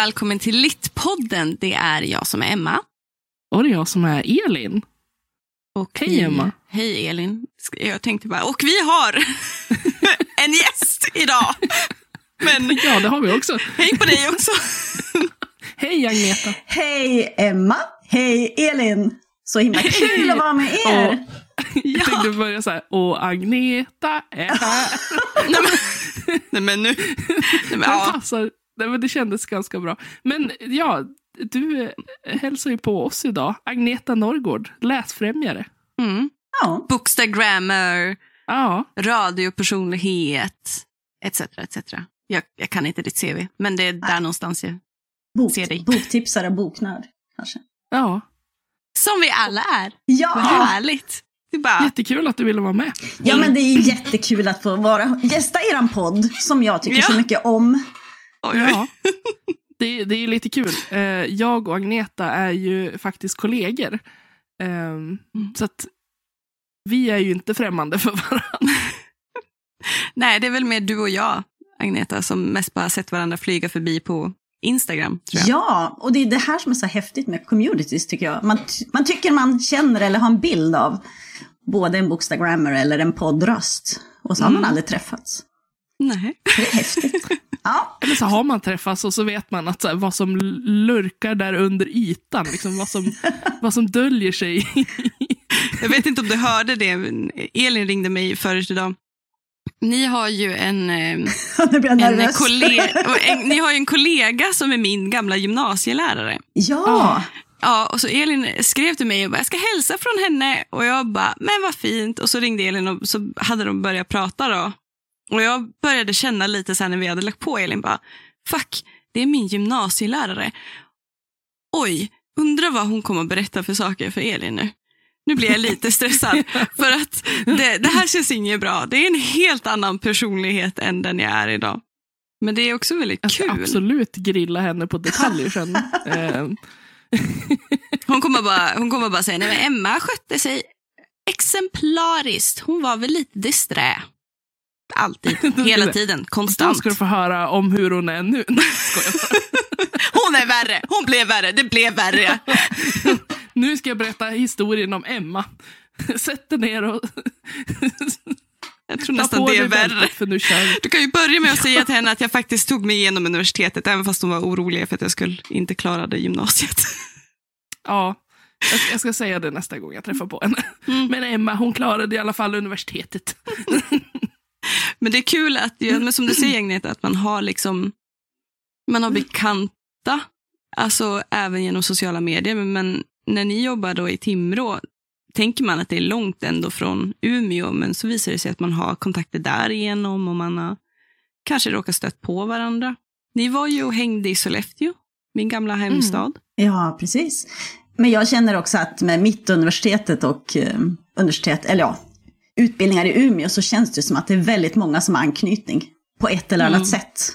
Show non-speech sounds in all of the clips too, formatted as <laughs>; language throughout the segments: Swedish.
Och välkommen till Littpodden. Det är jag som är Emma. Och det är jag som är Elin. Och Hej, vi- Emma. Hej Elin. Jag tänkte bara, och vi har <laughs> en gäst idag. Men Ja, det har vi också. hej på dig också. Hej Agneta. Hej Emma! Hej Elin! Så himla kul att vara med er! Jag tänkte börja så här, och Agneta är här. Nej men, nej, men nu. Nej, men, Det ja. passar. Nej, men det kändes ganska bra. Men ja, du eh, hälsar ju på oss idag. Agneta Norrgård, läsfrämjare. mm. Ja, Bookstagrammer, Ja, radiopersonlighet, etc. etc. Jag, jag kan inte ditt CV, men det är där någonstans jag... bok, Ser dig. boktipsare och boknörd kanske. ja. Som vi alla är. Vad Ja! härligt. Det är bara, Jättekul att du ville vara med. ja, men det är jättekul att få vara gästa eran podd som jag tycker Ja. så mycket om. Oj, oj. Ja. <laughs> Det, det är lite kul. Eh, Jag och Agneta är ju faktiskt kollegor. Ehm, Så att vi är ju inte främmande för varandra. <laughs> Nej, det är väl mer du och jag, Agneta, som mest bara sett varandra flyga förbi på Instagram. Tror jag. Ja, och det är det här som är så häftigt med communities tycker jag. Man, man tycker man känner eller har en bild av både en bokstagrammer eller en poddröst. Och så har man aldrig träffats. Nej. Det är häftigt. <laughs> Ja, Eller så har man träffats och så vet man att så här, vad som lurkar där under ytan. Liksom vad, som, <laughs> vad som döljer sig. Jag vet inte om du hörde det. Elin ringde mig förut idag. Ni har ju en, <laughs> en, kollega, <laughs> en, ni har en kollega som är min gamla gymnasielärare. Ja, Ja, och så Elin skrev till mig och bara, jag ska hälsa från henne. Och jag bara, men vad fint. Och så ringde Elin och så hade de börjat prata då. Och jag började känna lite här när vi hade lagt på Elin, bara, fuck, det är min gymnasielärare. Oj, undrar vad hon kommer att berätta för saker för Elin nu. Nu blir jag lite <laughs> stressad, för att det, det här känns inget bra. Det är en helt annan personlighet än den jag är idag. Men det är också väldigt ska kul. absolut grilla henne på detaljer sen. <laughs> Ehm, Hon kommer bara, hon kommer bara säga, nej men Emma skötte sig exemplariskt. Hon var väl lite disträ. Alltid, hela <laughs> tiden, Då konstant. ska du få höra om hur hon är nu. <laughs> Nej. <laughs> Hon är värre, hon blev värre, det blev värre. Nu ska jag berätta historien om Emma. Sätt dig ner och Jag tror ta nästan det är värre. Du kan ju börja med att säga till henne att jag faktiskt tog mig igenom universitetet, även fast hon var orolig för att jag skulle inte klara det gymnasiet. Ja, jag ska, jag ska säga det nästa gång jag träffar på henne. Mm. Men Emma, hon klarade i alla fall universitetet. Men det är kul att, men som du säger Agneta, att man har liksom, man har bekanta, alltså även genom sociala medier, men, när ni jobbar då i Timrå, tänker man att det är långt ändå från Umeå, men så visar det sig att man har kontakter därigenom och man har kanske råkat stött på varandra. Ni var ju och hängde i Sollefteå, min gamla hemstad. ja precis. Men jag känner också att med mitt universitetet och eh, universitet, eller ja, utbildningar i Umeå så känns det som att det är väldigt många som har anknytning på ett eller annat Mm. sätt.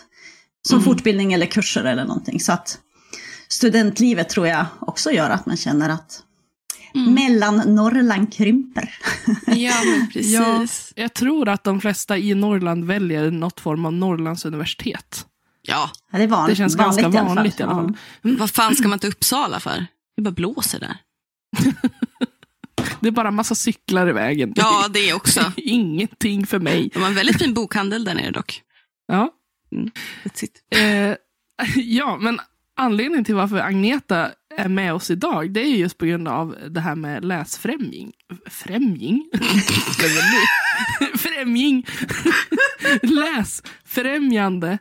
Som fortbildning eller kurser eller någonting. Så att studentlivet tror jag också gör att man känner att mellan Norrland krymper. <laughs> Ja, precis. Ja, jag tror att de flesta i Norrland väljer något form av Norrlands universitet. ja. Ja, det, är van, Det känns ganska vanligt vanligt i alla fall. Vad fan ska man till Uppsala för? Det bara blåser där. <laughs> Det är bara massa cyklar i vägen. Ja, det också. <laughs> Ingenting för mig. De har en väldigt fin bokhandel där nere dock. Ja. It. Eh, ja, men anledningen till varför Agneta är med oss idag, det är just på grund av det här med läsfrämjing. Främjing? Nej, men nu- Främjing! Läsfrämjande.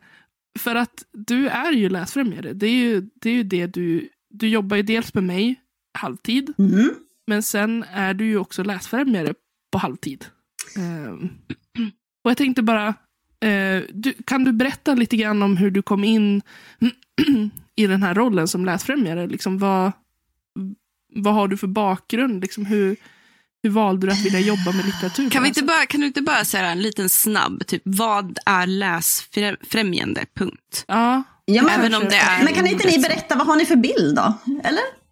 För att du är ju läsfrämjare. Det är ju det, är ju det du, du jobbar ju dels med mig halvtid, Mm. Men sen är du ju också läsfrämjare på halvtid. Ehm, och jag tänkte bara, eh, du, kan du berätta lite grann om hur du kom in <clears throat> i den här rollen som läsfrämjare? Liksom, vad, vad har du för bakgrund? Liksom, hur, hur valde du att vilja jobba med litteratur? Kan, vi inte bara, kan du inte bara säga en liten snabb, typ vad är läsfrämjande? Punkt. Ja, Ja, men, Även om det är men kan inte ni berätta, vad har ni för bild då? Eller?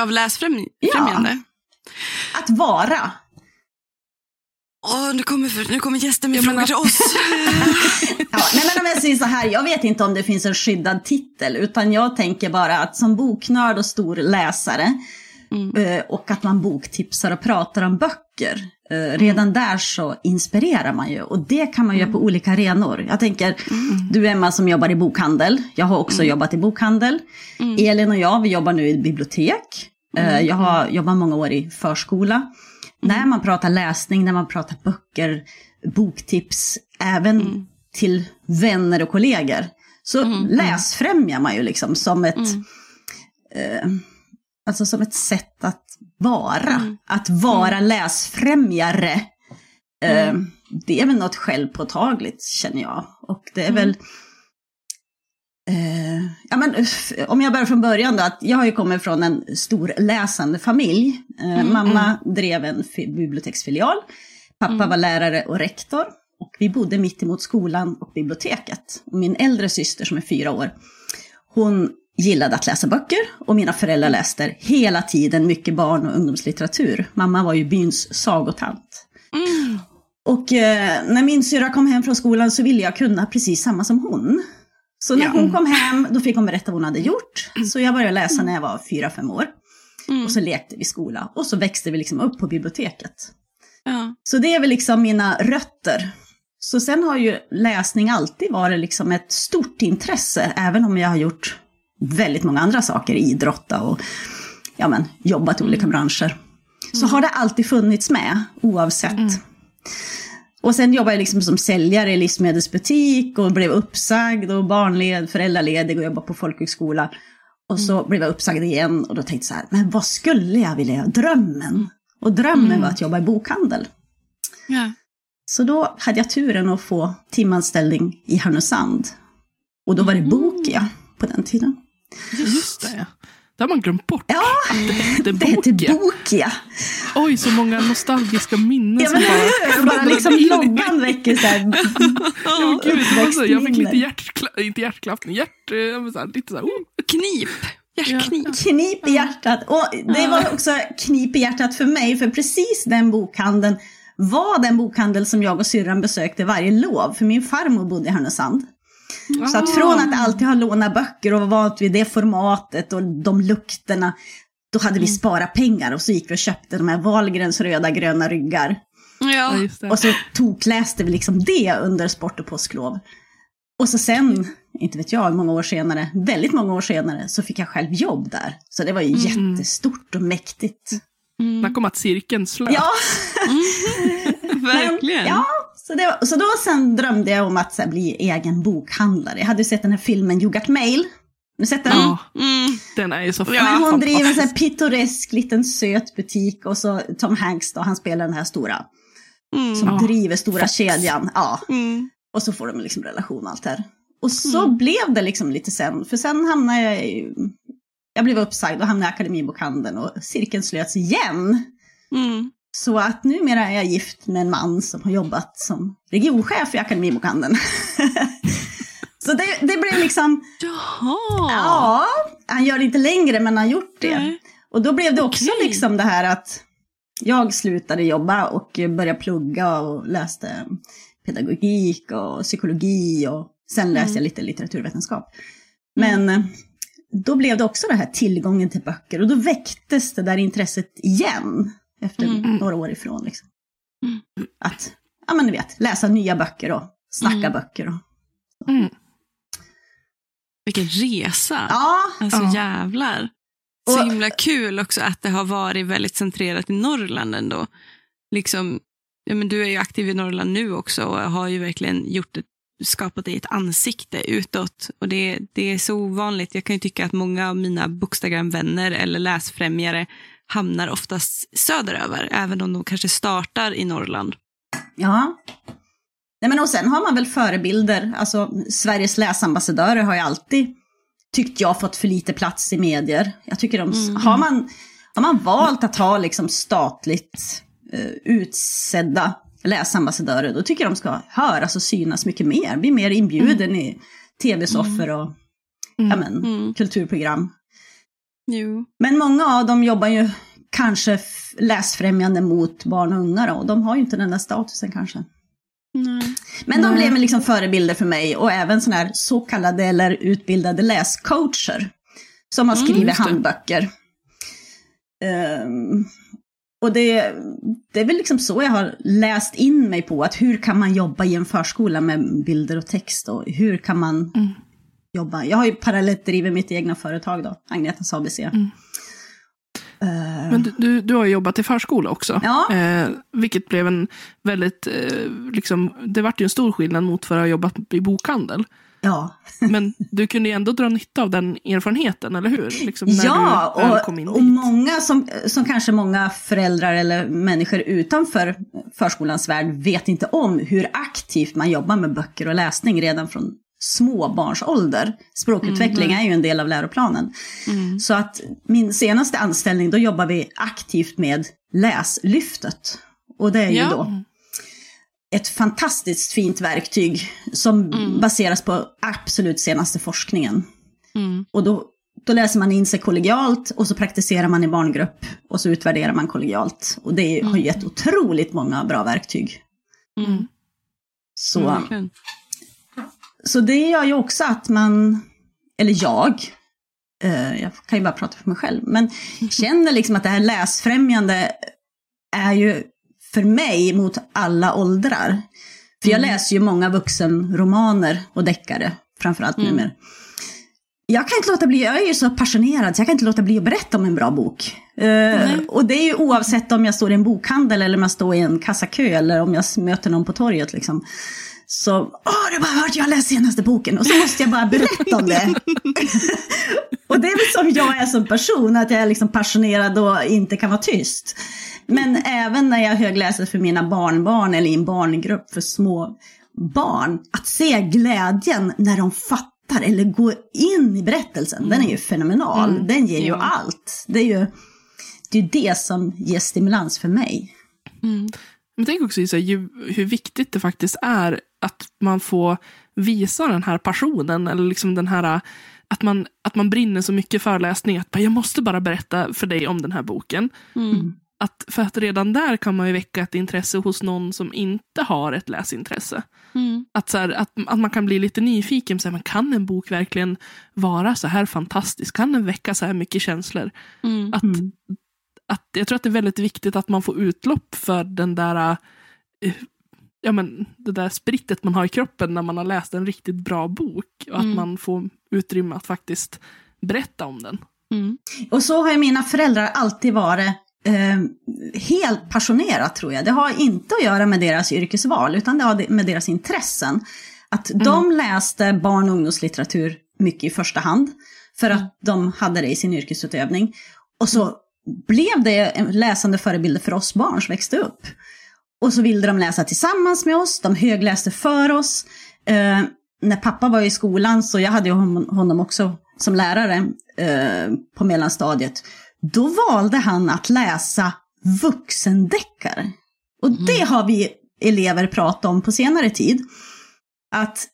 Av läsfrämjande? Att vara. Åh, nu kommer, nu kommer gästen med Jag frågor menar- till oss. <laughs> Ja, nej men om jag säger så här, jag vet inte om det finns en skyddad titel, utan jag tänker bara att som boknörd och stor läsare, eh, och att man boktipsar och pratar om böcker, eh, redan där så inspirerar man ju. Och det kan man göra på olika arenor. Jag tänker, du Emma som jobbar i bokhandel, jag har också jobbat i bokhandel. Elin och jag, vi jobbar nu i bibliotek. Eh, Jag har jobbat många år i förskola. När man pratar läsning, när man pratar böcker, boktips, även till vänner och kollegor, så läsfrämjar man ju liksom som ett, eh, alltså som ett sätt att vara. Att vara läsfrämjare. Eh, det är väl något självpåtagligt känner jag. Och det är väl Eh, ja, men, om jag börjar från början då, att jag har ju kommit från en stor läsande familj. Eh, mamma drev en fi- biblioteksfilial, pappa var lärare och rektor. Och vi bodde mitt emot skolan och biblioteket. Min äldre syster som är fyra år, hon gillade att läsa böcker och mina föräldrar läste hela tiden mycket barn och ungdomslitteratur. Mamma var ju byns sagotant. Och eh, när min syra kom hem från skolan så ville jag kunna precis samma som hon. Så när Ja. hon kom hem, då fick hon berätta vad hon hade gjort. Så jag började läsa när jag var fyra fem år. Och så lekte vi skola. Och så växte vi liksom upp på biblioteket. Ja. Så det är väl liksom mina rötter. Så sen har ju läsning alltid varit liksom ett stort intresse, även om jag har gjort väldigt många andra saker, idrotta och ja, men, jobbat i olika branscher. Så har det alltid funnits med, oavsett. Och sen jobbade jag liksom som säljare i livsmedelsbutik och blev uppsagd och barnled, föräldraledig och jobbade på folkhögskola. Och så blev jag uppsagd igen och då tänkte jag så här, men vad skulle jag vilja göra? Drömmen. Och drömmen var att jobba i bokhandel. Ja. Så då hade jag turen att få timanställning i Härnösand. Och då var det Bokia på den tiden. Just det. Det har man glömt bort. Ja, det hette det hette Bokia. Bokia. Oj, så många nostalgiska minnen Ja, som men bara... hur? Bara liksom loggan väcker så här. <laughs> Ja, gud, så, jag fick lite hjärtkla- inte hjärtklappning, hjärt... eh, så här, lite så här, oh. Knip. Hjärtknip. Knip i hjärtat. Och det var också knip i hjärtat för mig, för precis den bokhandeln var den bokhandel som jag och syrran besökte varje lov, för min farmor bodde i Härnösand. Så att från att alltid ha lånat böcker och vara vant vid det formatet och de lukterna, då hade vi sparat pengar och så gick vi och köpte de här Wahlgrens röda gröna ryggar. Ja. Och så tokläste vi liksom det under sport och påsklov. Och så sen, inte vet jag många år senare, väldigt många år senare, så fick jag själv jobb där. Så det var ju jättestort och mäktigt. Där kom att cirkeln slöt. Ja, <laughs> <laughs> Verkligen. ja så, det var, så då sen drömde jag om att så här, bli egen bokhandlare. Jag hade ju sett den här filmen You Got Mail. Du sett den? Ja, Mm. den är ju så Ja, hon driver en pittoresk liten söt butik och så Tom Hanks då, han spelar den här stora. Mm. Som Ja, driver stora Fox. kedjan. Ja. Mm. Och så får de liksom relation och allt här. Och så blev det liksom lite sen, för sen hamnade jag i, jag blev uppsagd och hamnade i Akademibokhandeln och cirkeln slöts igen. Mm. Så att numera är jag gift med en man som har jobbat som regionchef i Akademibokhandeln. <laughs> så det, det blev liksom, Jaha. ja, han gör det inte längre men han har gjort det. Nej. Och då blev det också Okej. liksom det här att jag slutade jobba och började plugga och läste pedagogik och psykologi och sen läste jag lite litteraturvetenskap. Men eh, då blev det också det här tillgången till böcker och då väcktes det där intresset igen efter några år ifrån. Liksom. Att, ja men ni vet, läsa nya böcker och snacka böcker. Och, Mm. Vilken resa. ja, Alltså Ja. jävlar. Så Och- himla kul också att det har varit väldigt centrerat i Norrland ändå. Liksom, ja, men du är ju aktiv i Norrland nu också och har ju verkligen gjort ett, skapat dig ett ansikte utåt. Och det, det är så ovanligt. Jag kan ju tycka att många av mina Bookstagram-vänner eller läsfrämjare hamnar oftast söderöver, även om de kanske startar i Norrland. Ja. Nej, men och sen har man väl förebilder. Alltså, Sveriges läsambassadörer har ju alltid, tyckt jag, fått för lite plats i medier. Jag tycker de, har, man, har man valt att ha liksom statligt eh, utsedda läsambassadörer, då tycker jag de ska höras och synas mycket mer. Bli mer inbjuden i tv-soffor och ja, men, Mm. kulturprogram. Jo. Men många av dem jobbar ju kanske läsfrämjande mot barn och unga då, och de har ju inte den där statusen kanske. Nej. Men de blev liksom förebilder för mig och även sådana här så kallade eller utbildade läscoacher. Som har skrivit handböcker. Um, och det, det är väl liksom så jag har läst in mig på att hur kan man jobba i en förskola med bilder och text och hur kan man mm. Jobba. Jag har ju parallellt drivit mitt egna företag då, Agnetas ABC. Mm. Uh, Men du, du, du, har jobbat i förskola också. Ja. Eh, vilket blev en väldigt, eh, liksom, det vart ju en stor skillnad mot för att ha jobbat i bokhandel. Ja. Men du kunde ju ändå dra nytta av den erfarenheten, eller hur? Liksom ja, och, och många som, som kanske många föräldrar eller människor utanför förskolans värld vet inte om hur aktivt man jobbar med böcker och läsning redan från småbarnsålder. Språkutveckling mm. är ju en del av läroplanen. Mm. Så att min senaste anställning, då jobbar vi aktivt med Läslyftet. Och det är ju ja. då ett fantastiskt fint verktyg som mm. baseras på absolut senaste forskningen. Mm. Och då, då läser man in sig kollegialt och så praktiserar man i barngrupp och så utvärderar man kollegialt. Och det mm. har gett otroligt många bra verktyg. Mm. Så, så det gör ju också att man, eller jag, eh, jag kan ju bara prata för mig själv, men <laughs> känner liksom att det här läsfrämjande är ju för mig mot alla åldrar. För jag mm. läser ju många vuxenromaner och deckare, framförallt mm. numera. Jag kan inte låta bli, jag är ju så passionerad så jag kan inte låta bli att berätta om en bra bok. Uh, och det är ju oavsett om jag står i en bokhandel eller om jag står i en kassakö eller om jag möter någon på torget liksom. Så, åh du har bara hört, jag har läst senaste boken och så måste jag bara berätta om det. <laughs> och det är väl som jag är som person, att jag är liksom passionerad och inte kan vara tyst. Men även när jag högläser för mina barnbarn eller i en barngrupp för små barn, att se glädjen när de fattar eller går in i berättelsen, mm. den är ju fenomenal. Mm. Den ger ju allt. Det är ju det, är det som ger stimulans för mig. Mm. Men tänk också Isa, hur viktigt det faktiskt är att man får visa den här passionen, eller liksom den här att man, att man brinner så mycket för läsning, att jag måste bara berätta för dig om den här boken. Mm. Att, för att redan där kan man ju väcka ett intresse hos någon som inte har ett läsintresse. Mm. Att, så här, att, att man kan bli lite nyfiken. Så här, men kan en bok verkligen vara så här fantastisk? Kan den väcka så här mycket känslor? Mm. Att, mm. Att, jag tror att det är väldigt viktigt att man får utlopp för den där uh, ja, men, det där sprittet man har i kroppen när man har läst en riktigt bra bok. Och att mm. man får utrymme att faktiskt berätta om den. Mm. Och så har ju mina föräldrar alltid varit eh, helt passionerat tror jag. Det har inte att göra med deras yrkesval utan det har med deras intressen. Att mm. de läste barn och ungdomslitteratur mycket i första hand för att mm. de hade det i sin yrkesutövning. Och så mm. Blev det en läsande förebild för oss barn som växte upp. Och så ville de läsa tillsammans med oss, de högläste för oss. Eh, när pappa var i skolan, så jag hade ju honom också som lärare eh, på mellanstadiet, då valde han att läsa vuxendeckare. Och mm. det har vi elever pratat om på senare tid. Att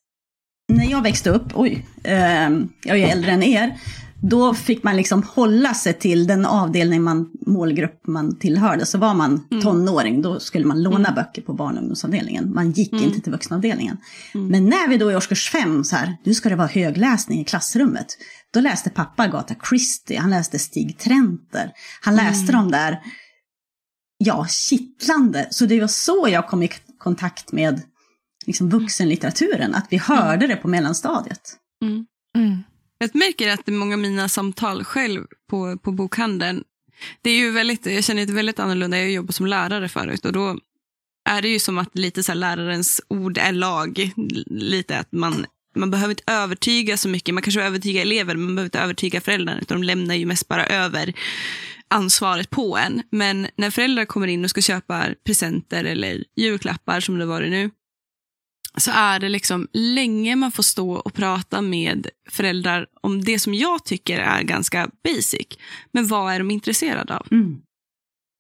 när jag växte upp, oj, eh, jag är äldre än er, då fick man liksom hålla sig till den avdelning man, målgrupp man tillhörde. Så var man mm. tonåring, då skulle man låna mm. böcker på barn och ungdomsavdelningen. Man gick mm. inte till vuxenavdelningen. Mm. Men när vi då i årskurs fem, så här, nu ska det vara högläsning i klassrummet. Då läste pappa Agatha Christie, han läste Stig Trenter. Han läste mm. de där, ja, kittlande. Så det var så jag kom i kontakt med liksom, vuxenlitteraturen, att vi hörde det på mellanstadiet. Jag märker att många av mina samtal själv på, på bokhandeln, det är ju väldigt, jag känner det väldigt annorlunda. Jag jobbar som lärare förut och då är det ju som att lite så lärarens ord är lag. Lite att man, man behöver inte övertyga så mycket. Man kanske övertyga elever, men man behöver inte övertyga föräldrarna. Utan de lämnar ju mest bara över ansvaret på en. Men när föräldrar kommer in och ska köpa presenter eller julklappar som det varit nu, så är det liksom länge man får stå och prata med föräldrar om det som jag tycker är ganska basic. Men vad är de intresserade av? Mm.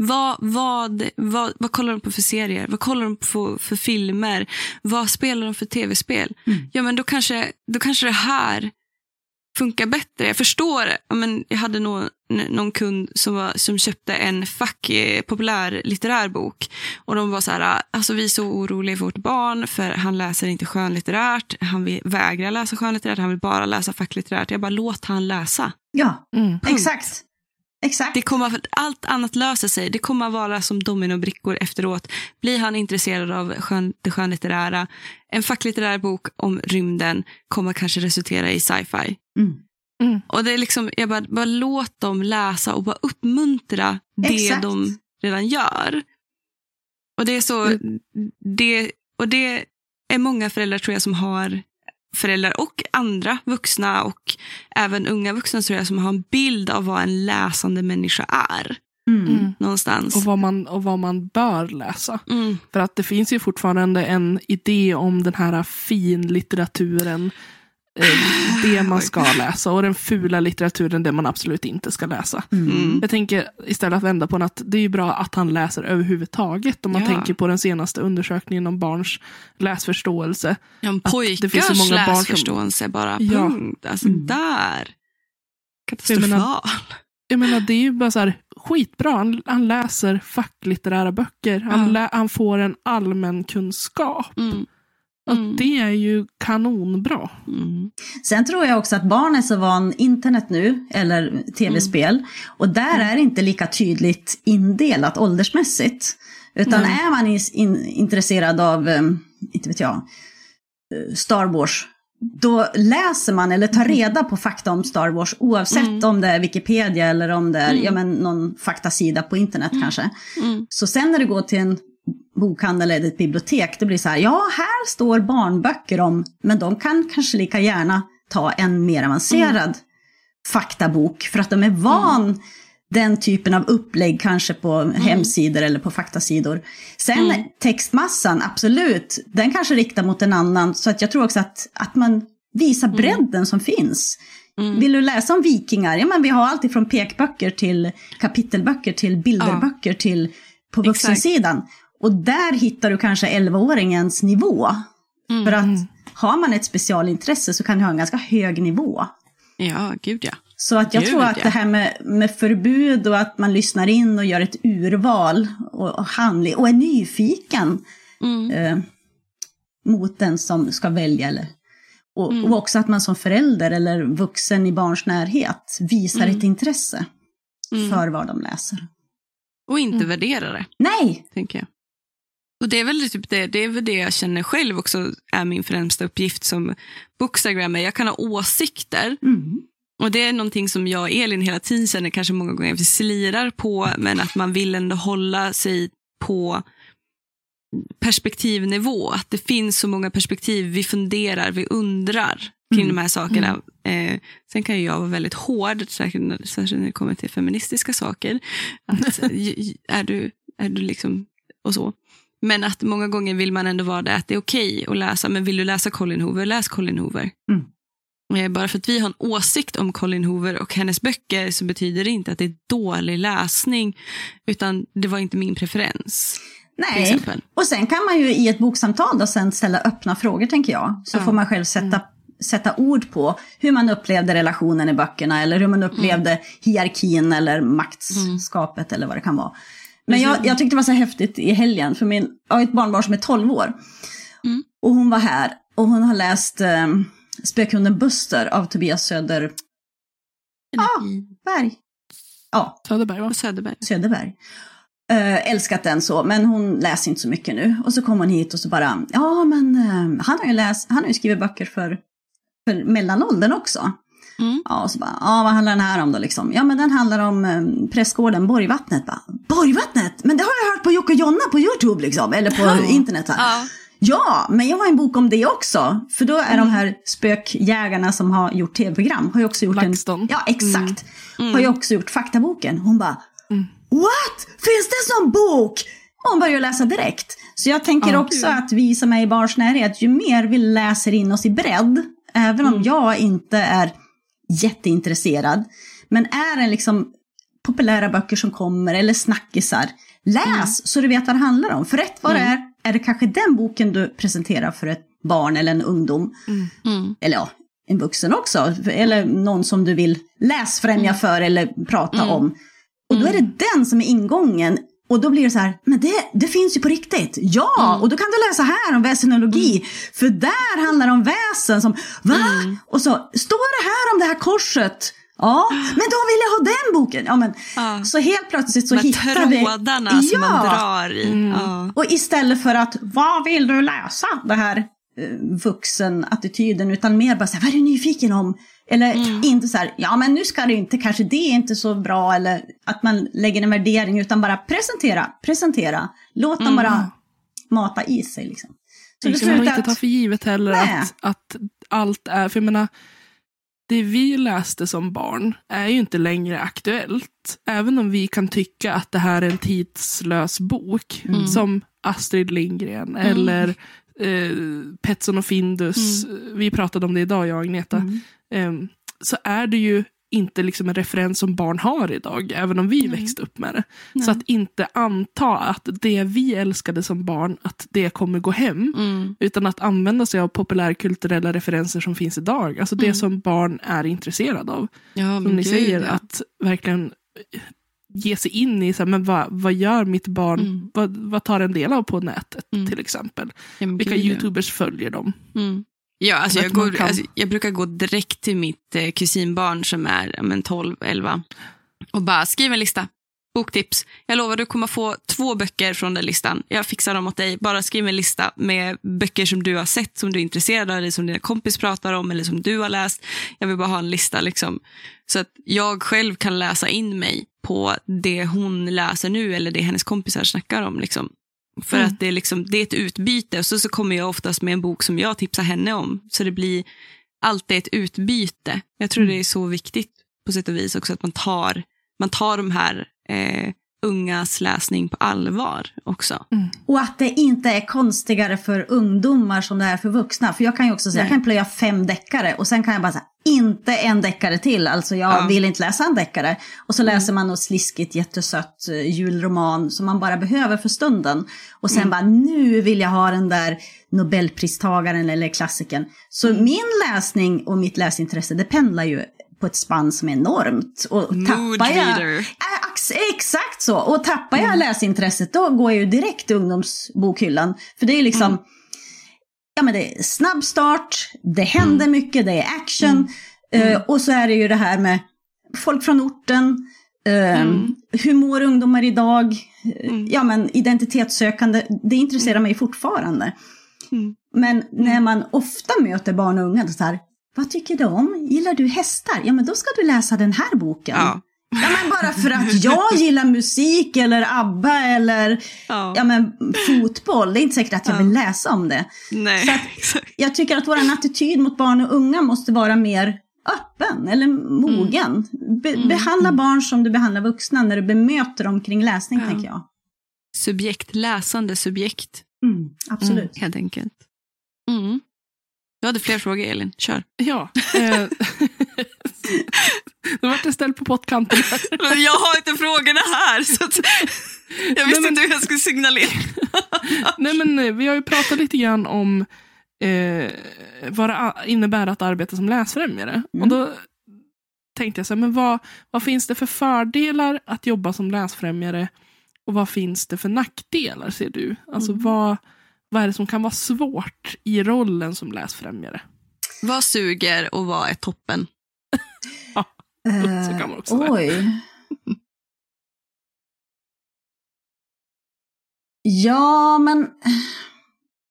Vad, vad, vad, vad kollar de på för serier? Vad kollar de på för filmer? Vad spelar de för tv-spel? Mm. Ja, men då kanske, då kanske det här funkar bättre. Jag förstår, men jag hade någon, någon kund som, var, som köpte en fack eh, populär litterär bok. Och de var så här, alltså vi är så oroliga för vårt barn för han läser inte skönlitterärt. Han vill, vägrar läsa skönlitterärt, han vill bara läsa facklitterärt. Jag bara, låt han läsa. Ja, Mm. exakt. Exakt. Det kommer, allt annat löser sig. Det kommer att vara som dominobrickor efteråt. Blir han intresserad av skön, det skönlitterära, en facklitterär bok om rymden kommer kanske resultera i sci-fi. Mm. Mm. Och det är liksom, jag bara, bara låt dem läsa och bara uppmuntra det Exakt. de redan gör. Och det är så, det, och det är många föräldrar tror jag som har föräldrar och andra vuxna och även unga vuxna tror jag som har en bild av vad en läsande människa är. Mm. Mm. Någonstans. Och, vad man, och vad man bör läsa. Mm. För att det finns ju fortfarande en idé om den här finlitteraturen. Eh, det man ska läsa och den fula litteraturen det man absolut inte ska läsa. Mm. Jag tänker istället att vända på att det är ju bra att han läser överhuvudtaget. Om man Ja. tänker på den senaste undersökningen om barns läsförståelse. Ja, en det pojkars finns så många barn som- läsförståelse bara. Ja. Punkt. Alltså Mm. där. Jag Katastrofal. menar- Jag menar det är ju bara så här skitbra. Han, han läser facklitterära böcker. Han, Ja. lä, han får en allmän kunskap. Mm. Att Mm. det är ju kanonbra. Mm. Sen tror jag också att barn är så van internet nu, eller tv-spel, och där är det inte lika tydligt indelat åldersmässigt. Utan är man is- in, intresserad av, eh, inte vet jag, eh, Star Wars, då läser man eller tar reda på fakta om Star Wars oavsett Mm. om det är Wikipedia eller om det är Mm. ja, men någon faktasida på internet kanske. Mm. Så sen när du går till en bokhandel eller ett bibliotek, det blir så här, ja här står barnböcker om, men de kan kanske lika gärna ta en mer avancerad faktabok för att de är van den typen av upplägg kanske på hemsidor eller på faktasidor. Sen Mm. textmassan, absolut, den kanske riktar mot en annan, så att jag tror också att, att man visar bredden som finns. Mm. Vill du läsa om vikingar? Ja, men vi har allt ifrån pekböcker till kapitelböcker till bilderböcker till på vuxensidan. Och där hittar du kanske 11-åringens nivå. Mm. För att har man ett specialintresse så kan du ha en ganska hög nivå. Ja, gud ja. Så att jag Gud, tror att ja. det här med, med förbud och att man lyssnar in och gör ett urval och, och handling och är nyfiken Mm. eh, mot den som ska välja. Eller, och, Mm. och också att man som förälder eller vuxen i barns närhet visar Mm. ett intresse Mm. för vad de läser. Och inte Mm. värdera det, Nej! tänker jag. Och det är väl typ det, det är väl det jag känner själv också är min främsta uppgift som bookstagrammer. Jag kan ha åsikter Mm. och det är någonting som jag och Elin hela tiden känner kanske många gånger vi slirar på men att man vill ändå hålla sig på perspektivnivå. Att det finns så många perspektiv. Vi funderar, vi undrar kring Mm. de här sakerna. Eh, sen kan ju jag vara väldigt hård, särskilt när, det kommer till feministiska saker. Att, <laughs> är, du, är du liksom, och så. Men att många gånger vill man ändå vara det, att det är okej att läsa, men vill du läsa Colin Hoover, läs Colin Hoover. Mm. Eh, Bara för att vi har en åsikt om Colin Hoover och hennes böcker så betyder det inte att det är dålig läsning, utan det var inte min preferens. Nej, och sen kan man ju i ett boksamtal då sen ställa öppna frågor tänker jag. Så Ja. får man själv sätta, sätta ord på hur man upplevde relationen i böckerna eller hur man upplevde hierarkin eller maktskapet eller vad det kan vara. Men jag, jag tyckte det var så häftigt i helgen, för min, jag har ett barnbarn som är 12 år. Mm. Och hon var här och hon har läst eh, Spökhunden Buster av Tobias Söderberg. Ah. Ja, Söderberg va? Söderberg. Söderberg. Uh, älskat den så, men hon läser inte så mycket nu. Och så kom hon hit och så bara, ja men eh, han har ju läst, han har ju skrivit böcker för, för mellanåldern också. Mm. Ja, och så bara, ja vad handlar den här om då liksom? Ja men den handlar om um, prästgården Borgvattnet. Bara, Borgvattnet? Men det har jag hört på Jocke och Jonna på YouTube liksom, eller på Ja. internet. Ja. Ja, men jag har en bok om det också. För då är de här spökjägarna som har gjort tv-program, har ju också gjort LaxTon. en... Ja, exakt. Mm. Har ju också gjort faktaboken. Hon bara, Mm. what? Finns det en sån bok? Och hon börjar läsa direkt. Så jag tänker Ja. också att vi som är i barns närhet, ju mer vi läser in oss i bredd, även om jag inte är jätteintresserad, men är det liksom populära böcker som kommer eller snackisar, läs så du vet vad det handlar om. För rätt vad det är, är det kanske den boken du presenterar för ett barn eller en ungdom. Mm. Eller ja, en vuxen också, eller någon som du vill läsfrämja Mm. för eller prata Mm. om. Och då är det den som är ingången. Och då blir det så här, men det, det finns ju på riktigt. Ja, Mm. och då kan du läsa här om väsenologi. För där handlar det om väsen som, va? Mm. Och så, står det här om det här korset? Ja, men då vill jag ha den boken. Ja, men, Ja. Så helt plötsligt så här hittar vi... trådarna som Ja. man drar i. Mm. Ja. Och istället för att, vad vill du läsa? Det här vuxenattityden, utan mer bara så här, vad är du nyfiken om? Eller Mm. inte så här, ja men nu ska det inte, kanske det är inte så bra, eller att man lägger en värdering, utan bara presentera, presentera. Låt dem Mm. bara mata i sig liksom. Så Det ska man inte ta för givet heller att, att allt är, för jag menar, det vi läste som barn är ju inte längre aktuellt. Även om vi kan tycka att det här är en tidslös bok, Mm. som Astrid Lindgren eller eh, Petson och Findus, vi pratade om det idag, jag och Agneta, Mm. Ehm, så är det ju inte liksom en referens som barn har idag, även om vi Nej. växte upp med det. Nej. Så att inte anta att det vi älskade som barn, att det kommer gå hem. Mm. Utan att använda sig av populärkulturella referenser som finns idag. Alltså det Mm. som barn är intresserade av. Ja, Som ni säger, ja. att verkligen ge sig in i, så här, men vad, vad gör mitt barn, Mm. vad, vad tar en del av på nätet Mm. till exempel. Ja, Vilka gud, youtubers följer dem? Mm. Ja, alltså jag, går, kan. alltså jag brukar gå direkt till mitt eh, kusinbarn som är men 12, 11 och bara skriv en lista. Boktips. Jag lovar du kommer få två böcker från den listan. Jag fixar dem åt dig. Bara skriv en lista med böcker som du har sett, som du är intresserad av, eller som dina kompis pratar om, eller som du har läst. Jag vill bara ha en lista liksom. Så att jag själv kan läsa in mig på det hon läser nu eller det hennes kompisar snackar om. Liksom. För Mm. att det är, liksom, det är ett utbyte och så, så kommer jag oftast med en bok som jag tipsar henne om. Så det blir alltid ett utbyte. Jag tror Mm. det är så viktigt på sätt och vis också att man tar, man tar de här eh, ungas läsning på allvar också. och att det inte är konstigare för ungdomar som det är för vuxna. För jag kan ju också säga, jag Nej. kan plöja fem deckare och sen kan jag bara säga, inte en deckare till. Alltså jag Ja. vill inte läsa en deckare. Och så läser man något sliskigt, jättesött eh, julroman som man bara behöver för stunden. Och sen bara, nu vill jag ha den där Nobelpristagaren eller klassikern. Så min läsning och mitt läsintresse, det pendlar ju på ett spann som är enormt. Och Mood tappar jag. Äh, Exakt så. Och tappar jag läsintresset då går jag ju direkt till ungdomsbokhyllan. För det är liksom, ja men det är snabb start, det händer mycket, det är action. Eh, och så är det ju det här med folk från orten, eh, hur mår ungdomar idag? Eh, Ja men identitetssökande, det intresserar mig fortfarande. Mm. Men när man ofta möter barn och unga, så här, vad tycker du om? Gillar du hästar? Ja men då ska du läsa den här boken. Ja. Ja men bara för att jag gillar musik eller ABBA eller Ja. ja, men, fotboll, det är inte säkert att jag vill läsa om det. Nej, Så att-. <laughs> Jag tycker att vår attityd mot barn och unga måste vara mer öppen eller mogen. Be- Mm. Behandla barn som du behandlar vuxna när du bemöter dem kring läsning, Ja. tänker jag. Subjekt, läsande subjekt Mm, absolut. helt enkelt. Mm. Du hade fler frågor Elin, kör. Ja. Eh, <laughs> nu vart jag ställd på pottkanten. <laughs> Men jag har inte frågorna här. Så jag visste Nej, men- inte hur jag skulle signalera. <laughs> Nej, men eh, vi har ju pratat lite grann om eh, vad det innebär att arbeta som läsfrämjare. Och då tänkte jag så här, men vad, vad finns det för fördelar att jobba som läsfrämjare och vad finns det för nackdelar ser du? Alltså vad, vad är det som kan vara svårt i rollen som läsfrämjare? Vad suger och vad är toppen? <laughs> Så kan man också. Eh, oj. Ja, men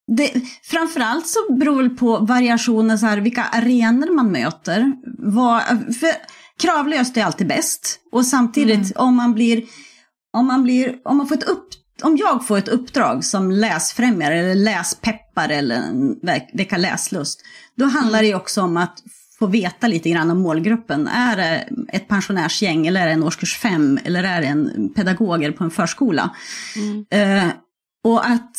det, framförallt så beror det på variationen, så här, vilka arenor man möter. Vad, för kravlöst är alltid bäst. Och samtidigt, om man blir, om man blir, om man får ett upp, om jag får ett uppdrag som läsfrämjare eller läspeppare eller väcka läslust, då handlar det också om att få veta lite grann om målgruppen. Är det ett pensionärsgäng eller är det en årskurs fem eller är det en pedagoger på en förskola? Eh, och att,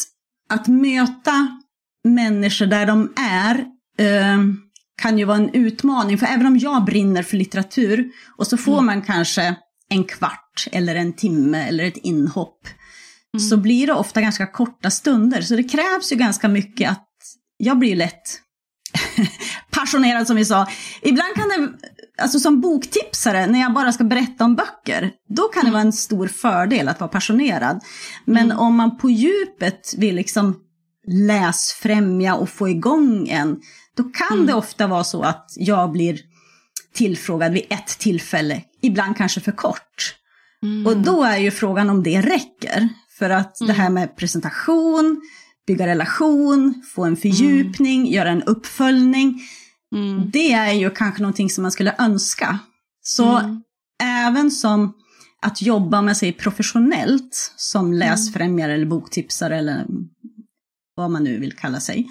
att möta människor där de är eh, kan ju vara en utmaning. För även om jag brinner för litteratur och så får man kanske en kvart eller en timme eller ett inhopp. Så blir det ofta ganska korta stunder. Så det krävs ju ganska mycket att jag blir lätt <laughs> passionerad som vi sa. Ibland kan det, alltså som boktipsare, när jag bara ska berätta om böcker, då kan det vara en stor fördel att vara passionerad. Men Mm. om man på djupet vill liksom läsfrämja och få igång en, då kan Mm. det ofta vara så att jag blir tillfrågad vid ett tillfälle, ibland kanske för kort. Mm. Och då är ju frågan om det räcker. För att det här med presentation, bygga relation, få en fördjupning, göra en uppföljning. Mm. Det är ju kanske någonting som man skulle önska. Så Mm. även som att jobba med sig professionellt som läsfrämjare eller boktipsare eller vad man nu vill kalla sig.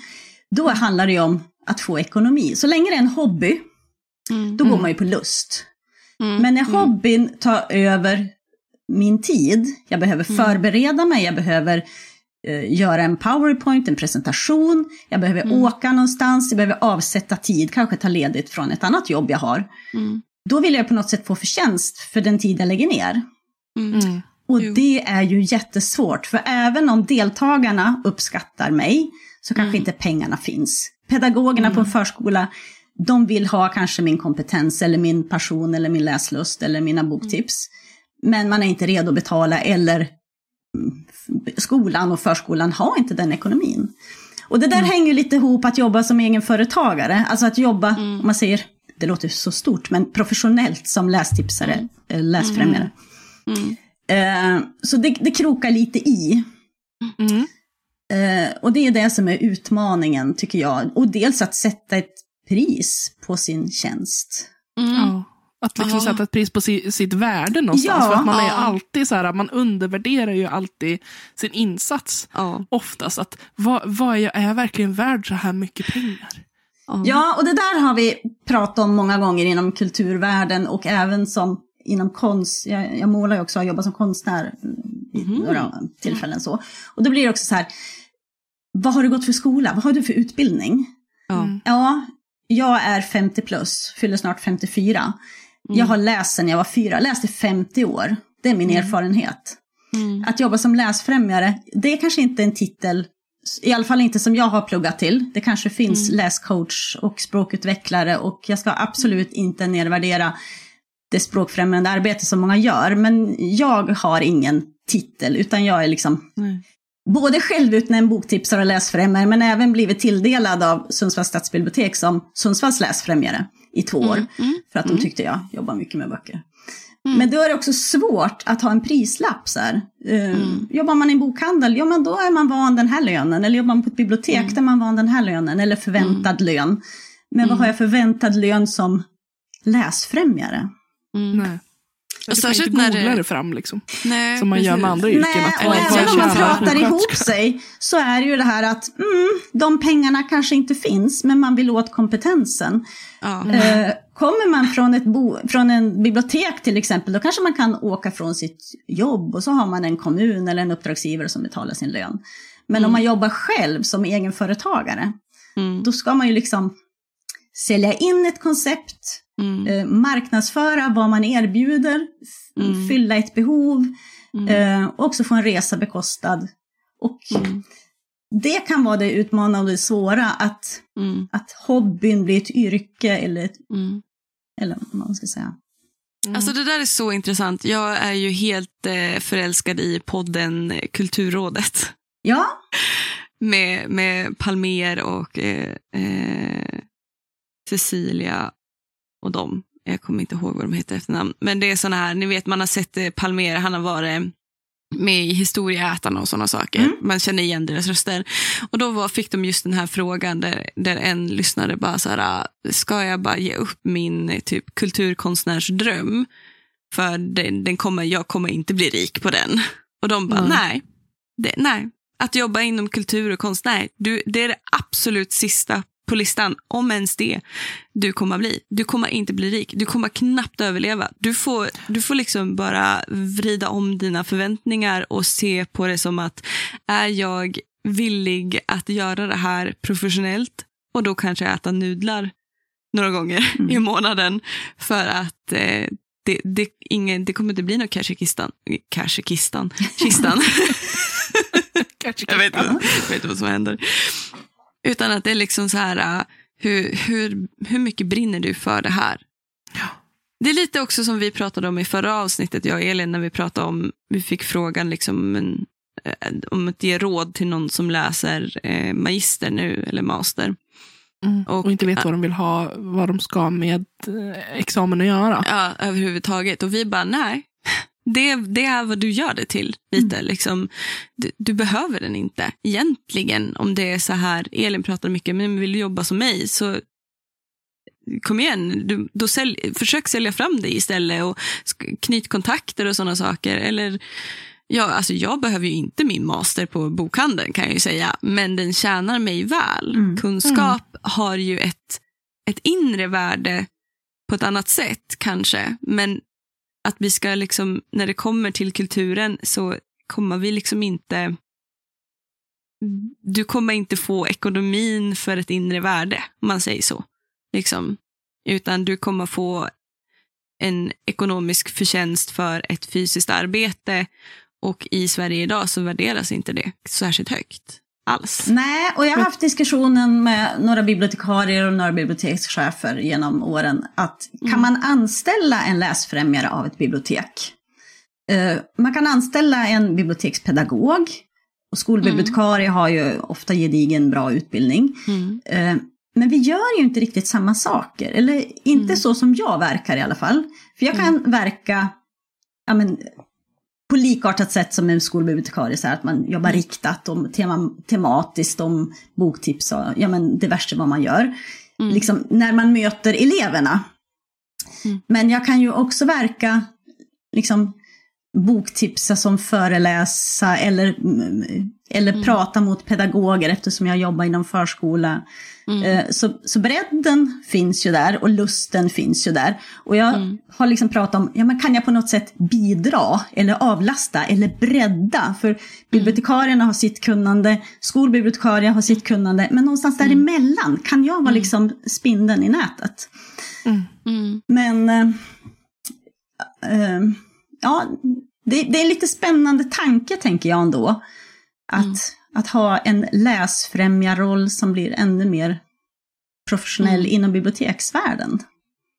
Då handlar det ju om att få ekonomi. Så länge det är en hobby, Mm. då går man ju på lust. Mm. Men när hobbyn tar över min tid, jag behöver Mm. förbereda mig, jag behöver eh, göra en powerpoint, en presentation, jag behöver Mm. åka någonstans, jag behöver avsätta tid, kanske ta ledigt från ett annat jobb jag har. Mm. Då vill jag på något sätt få förtjänst för den tid jag lägger ner. Mm. Mm. Och Jo. det är ju jättesvårt, för även om deltagarna uppskattar mig så kanske Mm. inte pengarna finns. Pedagogerna på en förskola, de vill ha kanske min kompetens eller min passion eller min läslust eller mina boktips. Men man är inte redo att betala eller mm, skolan och förskolan har inte den ekonomin. Och det där hänger ju lite ihop att jobba som egenföretagare, alltså att jobba, om man säger, det låter så stort, men professionellt som lästipsare, eh, läsfrämjare. Mm. Eh, så det, det krokar lite i. Mm. Eh, och det är det som är utmaningen tycker jag. Och dels att sätta ett pris på sin tjänst. Mm. Att liksom Ja. sätta ett pris på si, sitt värde någonstans. Ja. För att man är alltid så här, man undervärderar ju alltid sin insats. Ja. Oftast att, vad, vad är, jag, är jag verkligen värd så här mycket pengar? Ja, och det där har vi pratat om många gånger inom kulturvärlden och även som inom konst. Jag, jag målar ju också och har jobbat som konstnär i Mhm. några tillfällen så. Och då blir det också så här, vad har du gått för skola? Vad har du för utbildning? Mm. Ja, jag är 50 plus, fyller snart 54. Jag har läst sedan jag var fyra, läst i 50 år. Det är min erfarenhet. Mm. Att jobba som läsfrämjare, det är kanske inte en titel, i alla fall inte som jag har pluggat till. Det kanske finns läscoach och språkutvecklare och jag ska absolut inte nedvärdera det språkfrämjande arbete som många gör. Men jag har ingen titel, utan jag är liksom både självutnämnd boktipsare och läsfrämjare, men även blivit tilldelad av Sundsvalls stadsbibliotek som Sundsvalls läsfrämjare i två år. Mm. För att de tyckte jag jobbar mycket med böcker. Men då är det också svårt att ha en prislapp. Så här. Eh, Jobbar man i en bokhandel, ja men då är man van den här lönen. Eller jobbar man på ett bibliotek, där är man van den här lönen. Eller förväntad lön. Men vad har jag förväntad lön som läsfrämjare? Mm. Nej. Och Du kan särskilt inte när googla det- det fram liksom. Nej, Som man gör med precis. andra yrken. Nej, att och även om man pratar ihop sig så är det ju det här att mm, de pengarna kanske inte finns, men man vill åt kompetensen. Ja. Eh, kommer man från, ett bo, från en bibliotek till exempel, då kanske man kan åka från sitt jobb och så har man en kommun eller en uppdragsgivare som betalar sin lön. Men om man jobbar själv som egenföretagare, Mm. då ska man ju liksom sälja in ett koncept, Mm. eh, marknadsföra vad man erbjuder, Mm. fylla ett behov Mm. eh, och också få en resa bekostad. Och Mm. det kan vara det utmanande och svåra, att, Mm. att hobbyn blir ett yrke eller, ett, Mm. eller vad man ska säga. Alltså det där är så intressant. Jag är ju helt eh, förälskad i podden Kulturrådet. Ja, Med, med Palmer och eh, eh, Cecilia och dem. Jag kommer inte ihåg vad de heter efternamn. Men det är såna här, ni vet man har sett eh, Palmer, han har varit med i Historieätarna och sådana saker. Mm. Man känner igen deras röster. Och då var, fick de just den här frågan där, där en lyssnare bara så här, "Ah, ska jag bara ge upp min eh, typ kulturkonstnärsdröm? För den, den kommer, jag kommer inte bli rik på den. Och de bara, Mm. nej. Det, nej. Att jobba inom kultur och konst, nej. Du, det är det absolut sista på listan, om ens det, du kommer bli. Du kommer inte bli rik. Du kommer knappt överleva. Du får, du får liksom bara vrida om dina förväntningar och se på det som att är jag villig att göra det här professionellt och då kanske äta nudlar några gånger Mm. i månaden för att eh, det, det, ingen, det kommer inte bli någon cash i kistan. <laughs> <laughs> Jag, vet inte, jag vet inte vad som händer. Utan att det är liksom så här, äh, hur, hur, hur mycket brinner du för det här? Ja. Det är lite också som vi pratade om i förra avsnittet, jag och Elin, när vi pratade om, vi fick frågan liksom en, eh, om att ge råd till någon som läser eh, magister nu, eller master. Mm. Och, Och- inte vet vad de vill ha, vad de ska med eh, examen att göra. Ja, överhuvudtaget. Och vi bara, nej. Det, det är vad du gör det till. lite. Liksom, du, du behöver den inte egentligen. Om det är så här, Elin pratar mycket, men vill du jobba som mig så kom igen, du, då sälj, försök sälja fram det istället och knyt kontakter och sådana saker. Eller, ja, alltså jag behöver ju inte min master på bokhandeln kan jag ju säga, men den tjänar mig väl. Mm. Kunskap har ju ett, ett inre värde på ett annat sätt kanske, men att vi ska liksom, när det kommer till kulturen så kommer vi liksom inte du kommer inte få ekonomin för ett inre värde, om man säger så. Liksom. Utan du kommer få en ekonomisk förtjänst för ett fysiskt arbete och i Sverige idag så värderas inte det särskilt högt alls. Nej, och jag har haft diskussionen med några bibliotekarier och några bibliotekschefer genom åren att kan man anställa en läsfrämjare av ett bibliotek? Eh, man kan anställa en bibliotekspedagog och skolbibliotekarier har ju ofta gedigen bra utbildning. Mm. Eh, Men vi gör ju inte riktigt samma saker, eller inte så som jag verkar i alla fall. För jag kan verka ja, men, på likartat sätt som en skolbibliotekarie, så här, att man jobbar riktat och tema, tematiskt om boktips och ja, men, diverse vad man gör. Liksom, när man möter eleverna. Mm. Men jag kan ju också verka liksom, boktipsa som föreläsa eller, mm, eller prata mot pedagoger eftersom jag jobbar inom förskola. Eh, Så, så bredden finns ju där och lusten finns ju där. Och jag har liksom pratat om, ja men kan jag på något sätt bidra eller avlasta eller bredda? För bibliotekarierna har sitt kunnande, skolbibliotekarier har sitt kunnande, men någonstans däremellan kan jag vara liksom spindeln i nätet. Mm. Men eh, eh, ja, det, det är en lite spännande tanke tänker jag ändå. Att, att ha en läsfrämjarroll som blir ännu mer professionell inom biblioteksvärlden.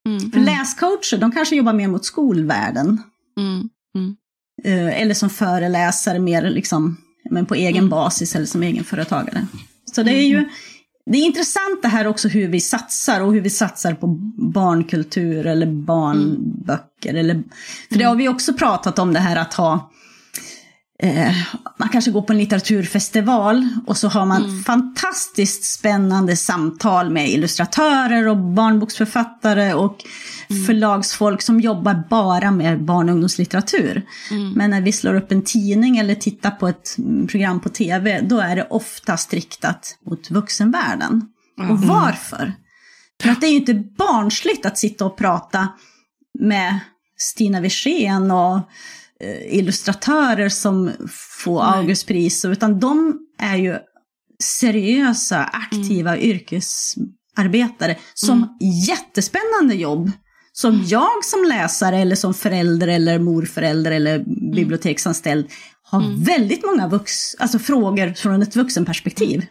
Mm. För läscoacher, de kanske jobbar mer mot skolvärlden. Mm. Mm. Eh, eller som föreläsare mer liksom, men på egen basis eller som egenföretagare. Så det är ju det är intressant det här också hur vi satsar och hur vi satsar på barnkultur eller barnböcker. Eller, för det har vi också pratat om det här att ha Eh, man kanske går på en litteraturfestival och så har man fantastiskt spännande samtal med illustratörer och barnboksförfattare och förlagsfolk som jobbar bara med barn och ungdomslitteratur. Men när vi slår upp en tidning eller tittar på ett mm, program på tv, då är det oftast riktat mot vuxenvärlden. Och varför? För att det är ju inte barnsligt att sitta och prata med Stina Wirsén och illustratörer som får Augustpris, utan de är ju seriösa, aktiva yrkesarbetare som jättespännande jobb. Som jag som läsare eller som förälder eller morförälder eller biblioteksanställd har väldigt många vux alltså frågor från ett vuxenperspektiv.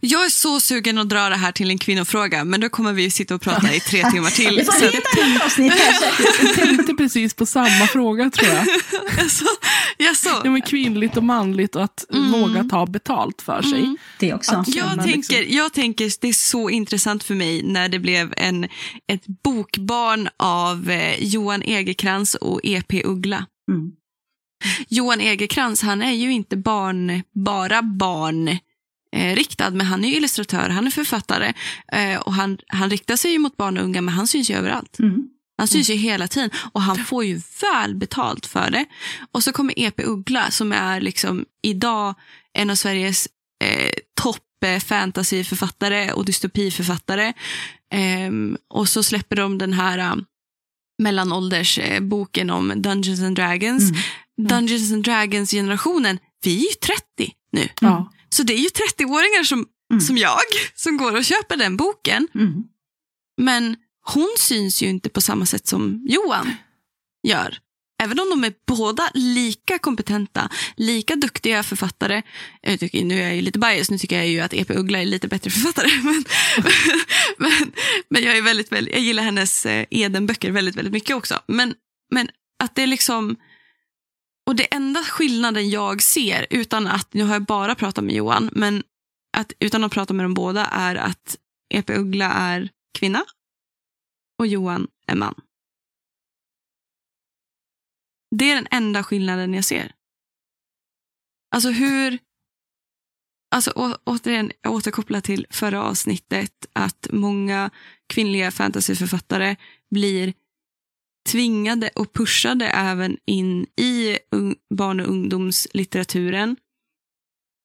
Jag är så sugen att dra det här till en kvinnofråga, men då kommer vi ju sitta och prata i tre timmar till. <laughs> Vi får Så ett avsnitt. <laughs> Jag tänkte precis på samma fråga tror jag. Jaså? Jaså? Ja, men kvinnligt och manligt och att våga ta betalt för sig. Det också. Att- Jag känna tänker, liksom- jag tänker, det är så intressant för mig när det blev en, ett bokbarn av eh, Johan Egerkrans och E.P. Uggla. Mm. Johan Egerkrans, han är ju inte barn, bara barn eh, riktad, men han är ju illustratör, han är författare eh, och han, han riktar sig ju mot barn och unga, men han syns ju överallt. Mm. Han syns ju hela tiden och han får ju väl betalt för det. Och så kommer E.P. Uggla som är liksom idag en av Sveriges eh, topp eh, fantasyförfattare och dystopiförfattare. Ehm, och så släpper de den här eh, mellanålders eh, om Dungeons and Dragons. Dungeons and Dragons-generationen, vi är ju 30 nu. Ja. Så det är ju 30-åringar som, som jag som går och köper den boken. Mm. Men hon syns ju inte på samma sätt som Johan gör. även om de är båda lika kompetenta, lika duktiga författare. Jag tycker, nu är jag ju lite bias, nu tycker jag ju att E.P. Uggla är lite bättre författare. <laughs> Men, men, men jag, är väldigt, väldigt, jag gillar hennes eh, Eden-böcker väldigt, väldigt mycket också. Men, men att det är liksom... Och det enda skillnaden jag ser, utan att, nu har jag bara pratat med Johan, men att, utan att prata med dem båda, är att E.P. Uggla är kvinna och Johan är man. Det är den enda skillnaden jag ser. Alltså hur... Alltså å, återigen, jag återkopplar till förra avsnittet att många kvinnliga fantasyförfattare blir tvingade och pushade även in i barn och ungdomslitteraturen.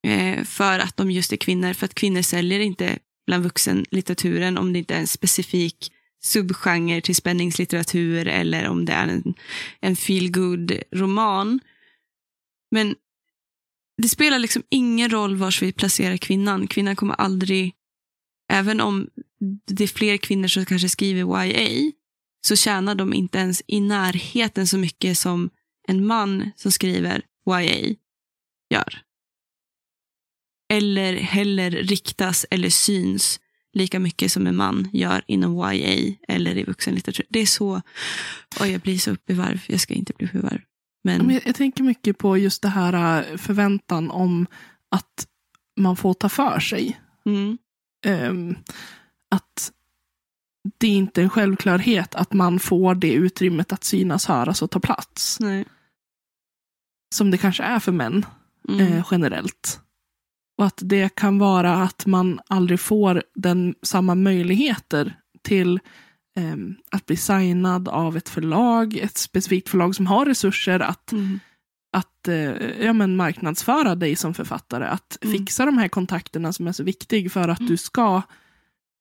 Eh, för att de just är kvinnor. För att kvinnor säljer inte bland vuxenlitteraturen om det inte är en specifik subgenre till spänningslitteratur eller om det är en, en feel roman Men det spelar liksom ingen roll var vi placerar kvinnan. Kvinnan kommer aldrig, även om det är fler kvinnor som kanske skriver YA, så tjänar de inte ens i närheten så mycket som en man som skriver YA gör. Eller heller riktas eller syns lika mycket som en man gör inom YA eller i vuxenlitteratur. Det är så, och jag blir så upp i varv, jag ska inte bli upp i varv. Men... Jag, jag tänker mycket på just det här äh, förväntan om att man får ta för sig. Mm. Um, att det är inte en självklarhet att man får det utrymmet att synas, höras och ta plats. Nej. Som det kanske är för män Mm. eh, generellt. Och att det kan vara att man aldrig får den, samma möjligheter till eh, att bli signad av ett förlag, ett specifikt förlag som har resurser att, Mm. att eh, ja, men marknadsföra dig som författare. Att Mm. fixa de här kontakterna som är så viktig för att Mm. du ska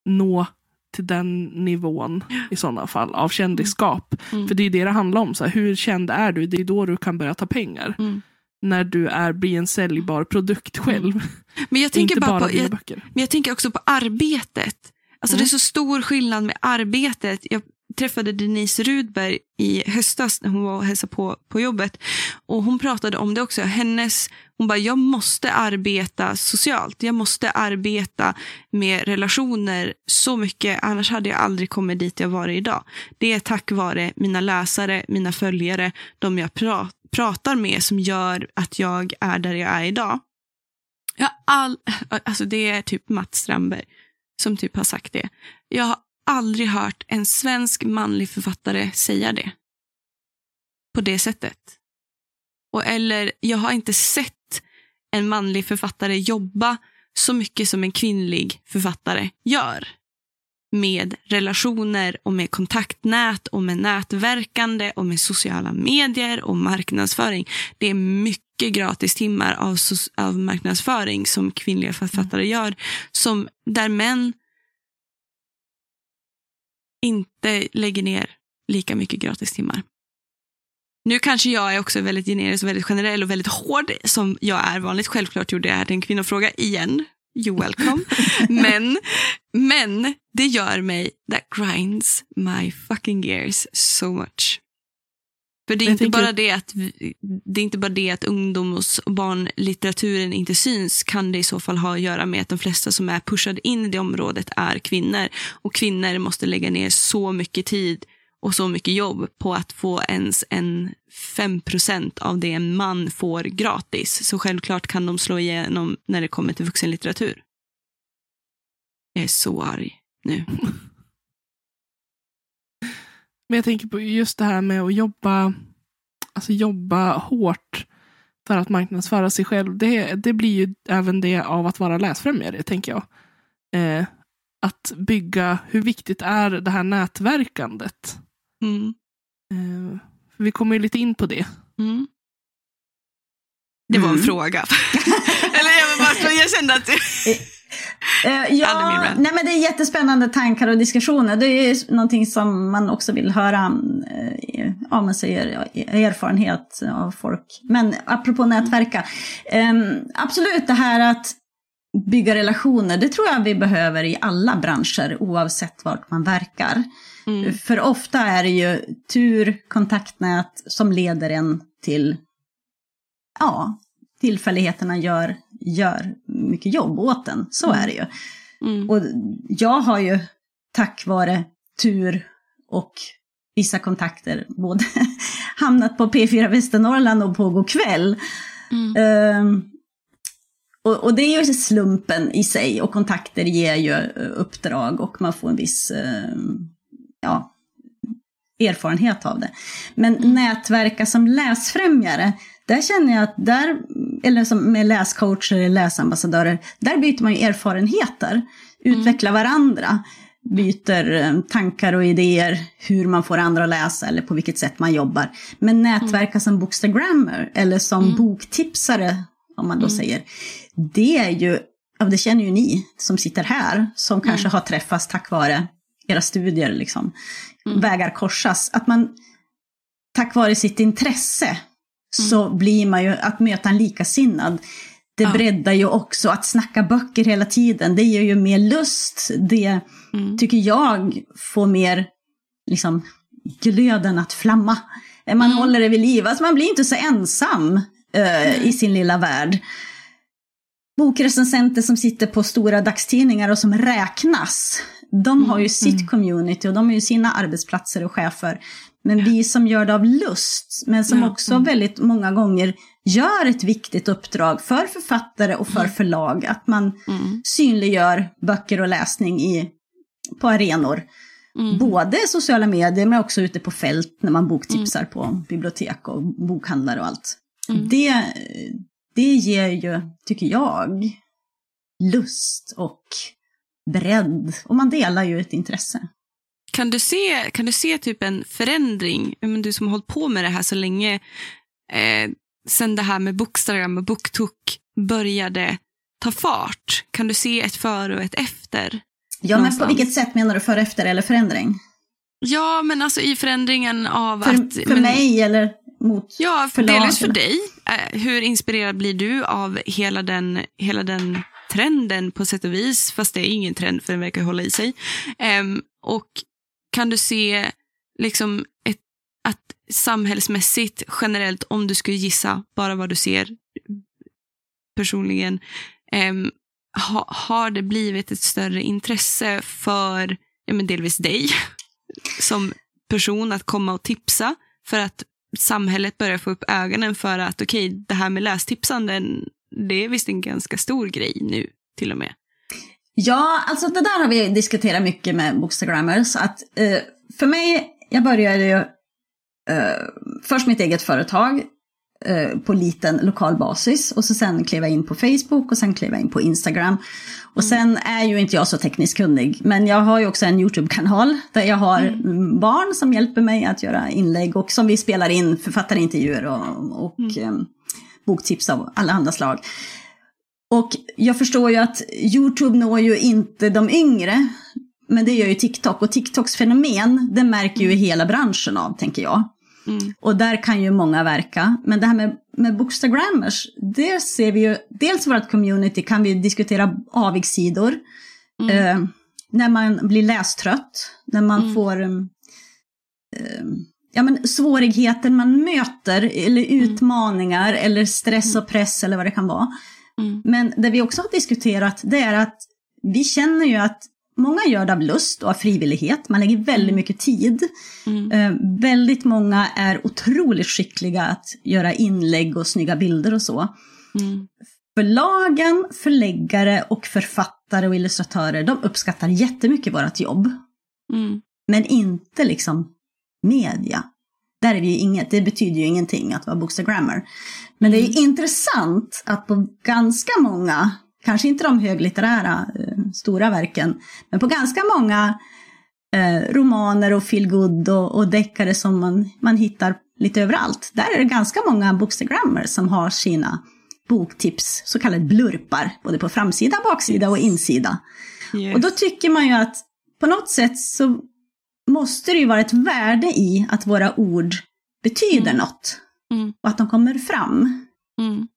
nå till den nivån i sådana fall av kändisskap. Mm. För det är det det handlar om. Så här, hur känd är du? Det är då du kan börja ta pengar. Mm. När du är, blir en säljbar produkt själv. <laughs> Men jag tänker inte bara bara på, jag. Men jag tänker också på arbetet. Alltså Mm. Det är så stor skillnad med arbetet. Jag träffade Denise Rudberg i höstas när hon var och hälsade på på jobbet. Och Hon pratade om det också. Hennes, hon bara, jag måste arbeta socialt. Jag måste arbeta med relationer så mycket. Annars hade jag aldrig kommit dit jag varit idag. Det är tack vare mina läsare, mina följare, de jag pra pratar med som gör att jag är där jag är idag. Jag all, alltså det är typ Mats Strandberg som typ har sagt det. Jag har aldrig hört en svensk manlig författare säga det. På det sättet. Och eller jag har inte sett en manlig författare jobba så mycket som en kvinnlig författare gör. Med relationer och med kontaktnät och med nätverkande och med sociala medier och marknadsföring. Det är mycket gratis timmar av, av marknadsföring som kvinnliga författare gör. Som, där män inte lägger ner lika mycket gratis timmar. Nu kanske jag är också väldigt generisk, väldigt generell och väldigt hård som jag är vanligt. Självklart gjorde jag det här till en kvinnofråga igen. You welcome. <laughs> men, men det gör mig, that grinds my fucking gears so much. För det är, Jag inte bara det, att det är inte bara det att ungdoms och barnlitteraturen inte syns. Kan det i så fall ha att göra med att de flesta som är pushade in i det området är kvinnor. Och kvinnor måste lägga ner så mycket tid och så mycket jobb på att få ens en 5% av det en man får gratis. Så självklart kan de slå igenom när det kommer till vuxenlitteratur. Jag är så arg nu. <laughs> Men jag tänker på just det här med att jobba, alltså jobba hårt för att marknadsföra sig själv. Det, det blir ju även det av att vara läsfrämjare, tänker jag. Eh, att bygga, hur viktigt är det här nätverkandet? Mm. Eh, för vi kommer ju lite in på det. Mm. Det var en Mm. fråga. <laughs> Eller jag, bara, jag kände att... Min ja, nej men det är jättespännande tankar och diskussioner. Det är ju någonting som man också vill höra, eh, ja man säger erfarenhet av folk. Men apropå nätverka, eh, absolut det här att bygga relationer, det tror jag vi behöver i alla branscher oavsett vart man verkar. Mm. För ofta är det ju tur, kontaktnät som leder en till, ja, tillfälligheterna gör, gör mycket jobb åt en. Så mm. är det ju. Mm. Och jag har ju tack vare tur och vissa kontakter både <laughs> hamnat på P4 Västernorrland och på God kväll. Mm. Uh, och, och, det är ju slumpen i sig och kontakter ger ju eh, uppdrag och man får en viss uh, ja, erfarenhet av det. Men mm. nätverka som läsfrämjare, där känner jag att där, eller som med läscoacher eller läsambassadörer, där byter man ju erfarenheter, utvecklar mm. varandra byter eh, tankar och idéer hur man får andra att läsa eller på vilket sätt man jobbar. Men nätverka mm. som bookstagrammer eller som mm. boktipsare, om man då mm. säger, det är ju, det känner ju ni som sitter här, som mm. kanske har träffats tack vare era studier, liksom. Mm. Vägar korsas. Att man tack vare sitt intresse mm. Så blir man ju, att möta en likasinnad, det ja. breddar ju också att snacka böcker hela tiden. Det ger ju mer lust. Det mm. tycker jag får mer liksom, glöden att flamma. Man mm. håller det vid liv. Alltså man blir inte så ensam uh, i sin lilla värld. Bokrecensenter som sitter på stora dagstidningar och som räknas. De har ju mm. sitt mm. community och de har ju sina arbetsplatser och chefer. Men vi som gör det av lust, men som också mm. väldigt många gånger gör ett viktigt uppdrag för författare och för mm. förlag. Att man mm. synliggör böcker och läsning i, på arenor. Mm. Både sociala medier men också ute på fält när man boktipsar mm. på bibliotek och bokhandlare och allt. Mm. Det, det ger ju, tycker jag, lust och bredd. Och man delar ju ett intresse. Kan du se, kan du se typ en förändring, du som har hållit på med det här så länge, eh, sen det här med Bookstagram och Booktok började ta fart? Kan du se ett före och ett efter? Ja, någonstans? men på vilket sätt menar du före efter eller förändring? Ja, men alltså i förändringen av för, att... För men, mig eller mot Ja, förlag, delvis för dig. Eh, hur inspirerad blir du av hela den, hela den trenden på sätt och vis, fast det är ingen trend för den verkar hålla i sig. Um, och kan du se liksom ett, att samhällsmässigt generellt, om du skulle gissa bara vad du ser personligen, um, ha, har det blivit ett större intresse för ja, men delvis dig <laughs> som person att komma och tipsa för att samhället börjar få upp ögonen för att okej, okay, det här med lästipsanden, det är visst en ganska stor grej nu till och med. Ja, alltså det där har vi diskuterat mycket med Bookstagrammers. Att, eh, för mig, jag började ju eh, först mitt eget företag eh, på liten lokal basis och så sen klev jag in på Facebook och sen klev jag in på Instagram. Och sen är ju inte jag så tekniskt kunnig, men jag har ju också en YouTube-kanal där jag har mm. barn som hjälper mig att göra inlägg och som vi spelar in författarintervjuer och, och mm. eh, boktips av alla andra slag. Och jag förstår ju att YouTube når ju inte de yngre, men det gör ju TikTok. Och TikToks fenomen, det märker ju hela branschen av, tänker jag. Mm. Och där kan ju många verka. Men det här med, med bookstagrammers, det ser vi ju, dels vårt community kan vi diskutera avigsidor. Mm. Eh, när man blir lästrött, när man mm. får eh, ja, men svårigheter man möter, eller mm. utmaningar, eller stress och press eller vad det kan vara. Mm. Men det vi också har diskuterat det är att vi känner ju att många gör det av lust och av frivillighet. Man lägger väldigt mm. mycket tid. Mm. Eh, väldigt många är otroligt skickliga att göra inlägg och snygga bilder och så. Mm. Förlagen, förläggare och författare och illustratörer, de uppskattar jättemycket vårt jobb. Mm. Men inte liksom media. Där är vi ju inget, det betyder ju ingenting att vara bookstagrammer. Men det är mm. intressant att på ganska många, kanske inte de höglitterära eh, stora verken, men på ganska många eh, romaner och feelgood och, och deckare som man, man hittar lite överallt. Där är det ganska många bookstagrammer som har sina boktips, så kallade blurpar, både på framsida, baksida och insida. Yes. Och då tycker man ju att på något sätt så måste det ju vara ett värde i att våra ord betyder mm. något. Mm. Och att de kommer fram. Mm.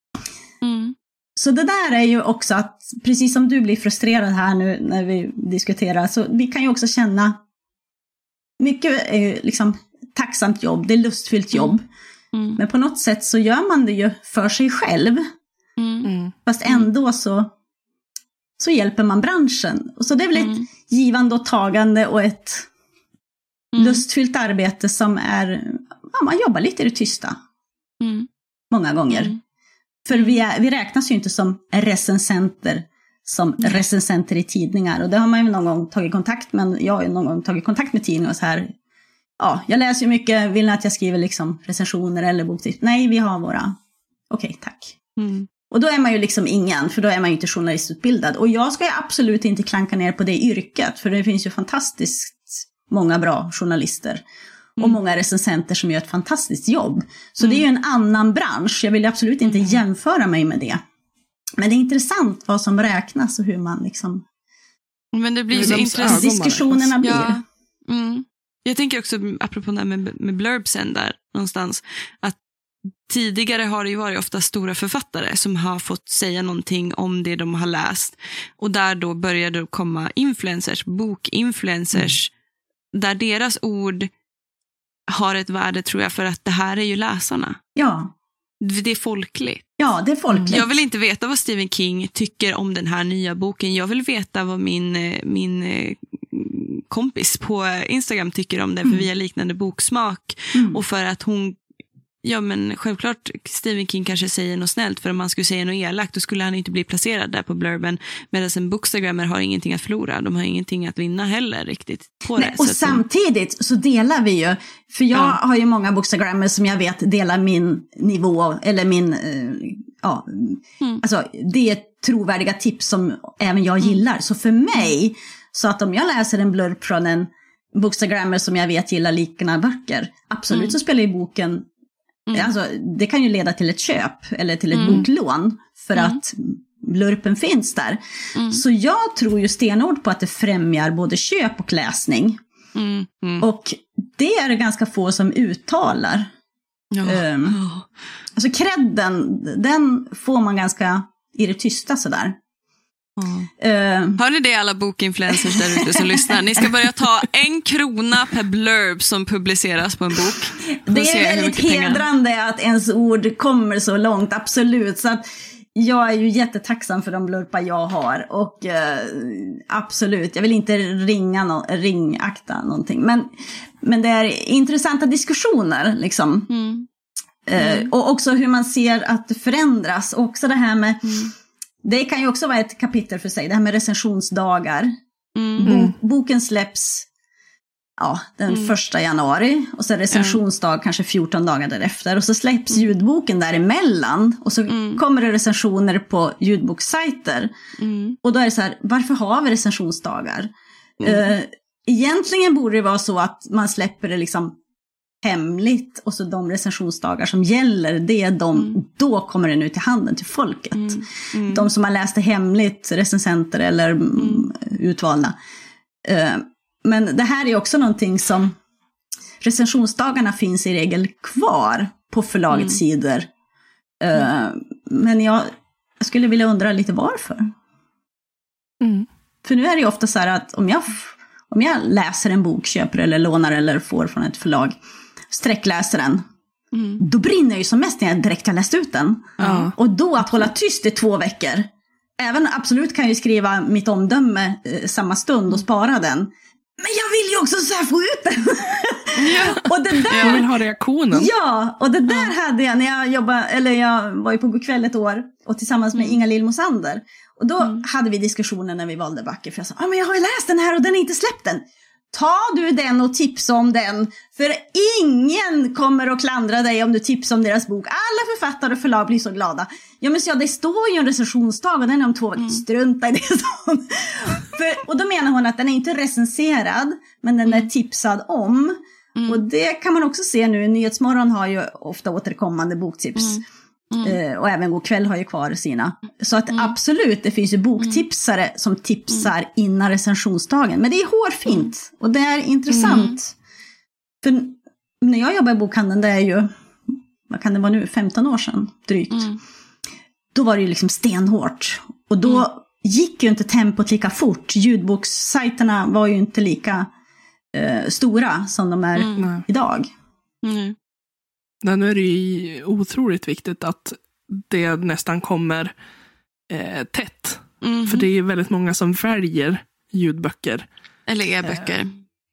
Mm. så det där är ju också att, precis som du blir frustrerad här nu när vi diskuterar, så vi kan ju också känna mycket är ju liksom tacksamt jobb, det är lustfyllt jobb. Mm. Men på något sätt så gör man det ju för sig själv. Mm. Mm. Fast ändå så, så hjälper man branschen. Och så det är väl Mm. ett givande och tagande och ett Mm. lustfyllt arbete som är, ja, man jobbar lite i det tysta Mm. många gånger. Mm. För vi, är, vi räknas ju inte som recensenter som Nej. recensenter i tidningar. Och det har man ju någon gång tagit kontakt med. Jag har ju någon gång tagit kontakt med tidningar och så här. Ja, jag läser ju mycket, vill ni att jag skriver liksom recensioner eller boktips? Nej, vi har våra. Okej, tack. Mm. Och då är man ju liksom ingen, för då är man ju inte journalistutbildad. Och jag ska ju absolut inte klanka ner på det yrket, för det finns ju fantastiskt många bra journalister. Och Mm. många recensenter som gör ett fantastiskt jobb. Så det är ju en annan bransch, jag vill absolut inte Mm. jämföra mig med det. Men det är intressant vad som räknas och hur man liksom, Men det blir så intressant. diskussionerna blir. Ja. Mm. Jag tänker också, apropå det här med, med blurbsen där någonstans, att tidigare har det ju varit ofta stora författare som har fått säga någonting om det de har läst. Och där då började det komma influencers, bokinfluencers, där deras ord har ett värde tror jag för att det här är ju läsarna. Ja, Det är folkligt. ja det är folkligt. Jag vill inte veta vad Stephen King tycker om den här nya boken. Jag vill veta vad min, eh, min eh, kompis på Instagram tycker om den, för vi har liknande boksmak. Mm. Och för att hon, ja men självklart Stephen King kanske säger något snällt, för om man skulle säga något elakt då skulle han inte bli placerad där på blurben. Medan en bookstagrammer har ingenting att förlora, de har ingenting att vinna heller riktigt på Nej, det. och Så de- samtidigt så delar vi ju, för jag Ja. har ju många bookstagrammers som jag vet delar min nivå, eller min, eh, ja, Mm. alltså det är trovärdiga tips som även jag gillar. Så för mig, så att om jag läser en blurb från en bookstagrammer som jag vet gillar liknande böcker, absolut Mm. så spelar ju boken, Mm. alltså det kan ju leda till ett köp eller till ett Mm. boklån, för Mm. att blurpen finns där. Mm. Så jag tror ju stenhårt på att det främjar både köp och läsning. Mm, mm. Och det är det ganska få som uttalar. Ja. Ja. Alltså credden, den får man ganska i det tysta sådär. Ehm, Hör ni det alla bokinfluencers där ute som lyssnar? Ni ska börja ta en krona per blurb som publiceras på en bok. Får det är väldigt pengar- hedrande att ens ord kommer så långt, absolut. Så att jag är ju jättetacksam för de blurpar jag har. Och eh, absolut, jag vill inte ringa no ringakta någonting. Men, men det är intressanta diskussioner liksom. Mm. Eh, och också hur man ser att det förändras. Och också det här med, Mm. Det kan ju också vara ett kapitel för sig, det här med recensionsdagar. Mm. Bo, boken släpps ja, den Mm. första januari och så recensionsdag kanske 14 dagar därefter. Och så släpps ljudboken däremellan och så Mm. kommer det recensioner på ljudbokssajter. Mm. Och då är det så här, varför har vi recensionsdagar? Mm. Eh, egentligen borde det vara så att man släpper det liksom hemligt och så de recensionsdagar som gäller, det är de, Mm. då kommer den ut till handen till folket. Mm. Mm. De som har läst det hemligt, recensenter eller mm. utvalda. Eh, men det här är också någonting som, recensionsdagarna finns i regel kvar på förlagets Mm. sidor. Eh, men jag, jag skulle vilja undra lite varför. Mm. För nu är det ju ofta så här att om jag, om jag läser en bok, köper eller lånar eller får från ett förlag, sträckläser den, Mm. då brinner jag ju som mest när jag direkt har läst ut den. Ja. Och då att hålla tyst i två veckor. Även absolut kan jag ju skriva mitt omdöme eh, samma stund och spara den. Men jag vill ju också så få ut den. Ja. <laughs> och det där, Man vill ha reaktionen. ja, och det där hade jag när jag jobbade, eller jag var ju på Bokväll ett år och tillsammans med Inga-Lill Mosander. Och då hade vi diskussioner när vi valde böcker. För jag sa, ah, men jag har ju läst den här och den är inte släppt än. Ta du den och tipsa om den. För ingen kommer att klandra dig om du tipsar om deras bok. Alla författare och förlag blir så glada. Ja men så ja, det står ju en recensionsdag och den är om två veckor. Strunta i det. För, och då menar hon att den är inte recenserad, men den är tipsad om. Och det kan man också se nu. Nyhetsmorgon har ju ofta återkommande boktips. Eh, och även God kväll har ju kvar sina. Så att absolut, det finns ju boktipsare som tipsar innan recensionsdagen. Men det är hårfint och det är intressant. För när jag jobbade i bokhandeln, det är ju, vad kan det vara nu, 15 år sedan drygt. Mm. då var det ju liksom stenhårt. Och då mm. gick ju inte tempot lika fort. Ljudbokssajterna var ju inte lika eh, stora som de är mm. idag. Mm. Ja, nu är det ju otroligt viktigt att det nästan kommer eh, tätt. Mm. För det är väldigt många som väljer ljudböcker. Eller e-böcker.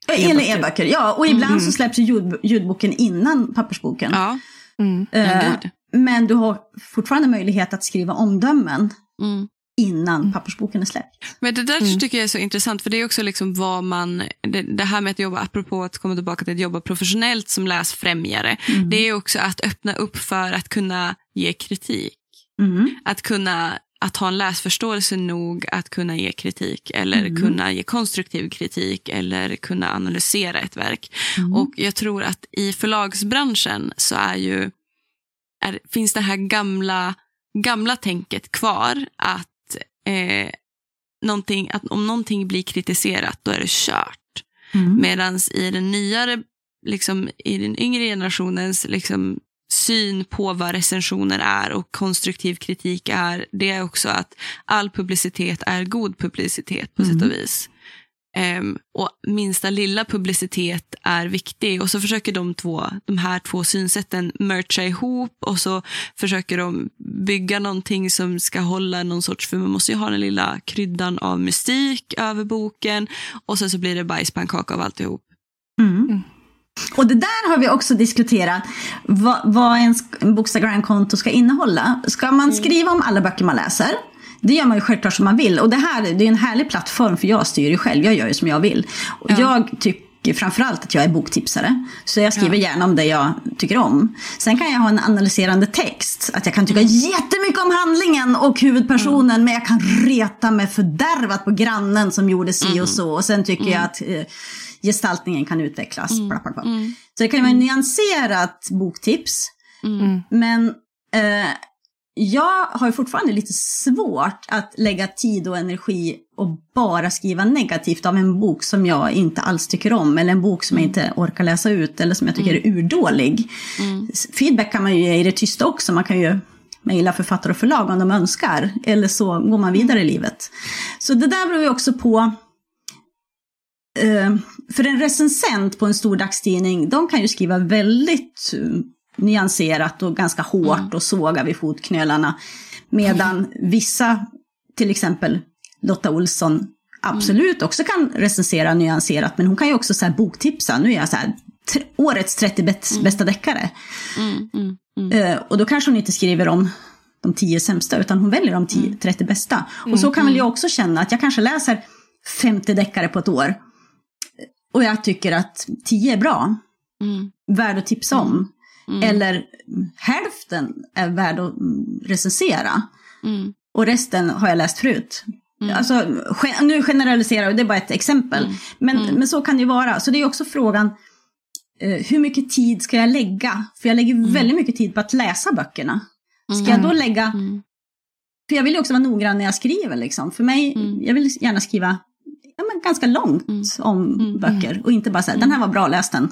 Eh, eller e-böcker, ja. Och ibland mm. så släpps ljud, ljudboken innan pappersboken. Ja. Mm. Eh, men du har fortfarande möjlighet att skriva omdömen mm. Innan pappersboken är släppt. Men det där mm. tycker jag är så intressant, för det är också liksom vad man, det, det, här med att jobba, apropå att komma tillbaka till att jobba professionellt som läsfrämjare, mm. det är också att öppna upp för att kunna ge kritik. Mm. Att kunna att ha en läsförståelse nog att kunna ge kritik eller mm. kunna ge konstruktiv kritik eller kunna analysera ett verk. Mm. Och jag tror att i förlagsbranschen så är ju, är, finns det här gamla, gamla tänket kvar att, eh, någonting, att om någonting blir kritiserat då är det kört. Mm. Medan i den nyare, liksom, i den yngre generationens liksom, syn på vad recensioner är och konstruktiv kritik är, det är också att all publicitet är god publicitet på mm. sätt och vis. Um, och minsta lilla publicitet är viktig och så försöker de, två, de här två synsätten mercha ihop och så försöker de bygga någonting som ska hålla någon sorts, för man måste ju ha den lilla kryddan av mystik över boken och sen så blir det bajspannkaka av alltihop. Mm. mm. Och det där har vi också diskuterat, vad, vad ens Bookstagram-konto ska innehålla. Ska man mm. skriva om alla böcker man läser? Det gör man ju självklart som man vill. Och det här det är en härlig plattform för jag styr ju själv, jag gör ju som jag vill. Ja. Jag tycker framförallt att jag är boktipsare. Så jag skriver ja. gärna om det jag tycker om. Sen kan jag ha en analyserande text. Att jag kan tycka mm. jättemycket om handlingen och huvudpersonen. Mm. Men jag kan reta mig fördärvat på grannen som gjorde si och mm. så. Och sen tycker jag mm. att eh, gestaltningen kan utvecklas. Mm. Bla, bla, bla. Mm. Så det kan ju vara nyanserat boktips. Mm. Men eh, jag har fortfarande lite svårt att lägga tid och energi och bara skriva negativt av en bok som jag inte alls tycker om. Eller en bok som jag inte orkar läsa ut eller som jag tycker är urdålig. Mm. Feedback kan man ju ge i det tysta också. Man kan ju mejla författare och förlag om de önskar. Eller så går man vidare i livet. Så det där beror ju också på Eh, för en recensent på en stor dagstidning, de kan ju skriva väldigt nyanserat och ganska hårt mm. och såga vid fotknölarna. Medan vissa, till exempel Lotta Olsson, absolut mm. också kan recensera nyanserat. Men hon kan ju också så boktipsa. Nu är jag så här, årets 30 mm. bästa deckare. Mm, mm, mm. Eh, och då kanske hon inte skriver om de 10 sämsta, utan hon väljer de 10, 30 bästa. Och så kan väl jag också känna att jag kanske läser 50 deckare på ett år. Och jag tycker att 10 är bra. Mm. Värd att tipsa om. Mm. Eller hälften är värd att recensera. Mm. Och resten har jag läst förut. Mm. Alltså, nu generaliserar jag, det är bara ett exempel. Mm. Men, mm. men så kan det ju vara. Så det är också frågan, eh, hur mycket tid ska jag lägga? För jag lägger mm. väldigt mycket tid på att läsa böckerna. Ska jag då lägga... För jag vill ju också vara noggrann när jag skriver. Liksom. För mig, jag vill gärna skriva ja, men ganska långt mm. om mm. böcker. Och inte bara säga, den här var bra, läs den.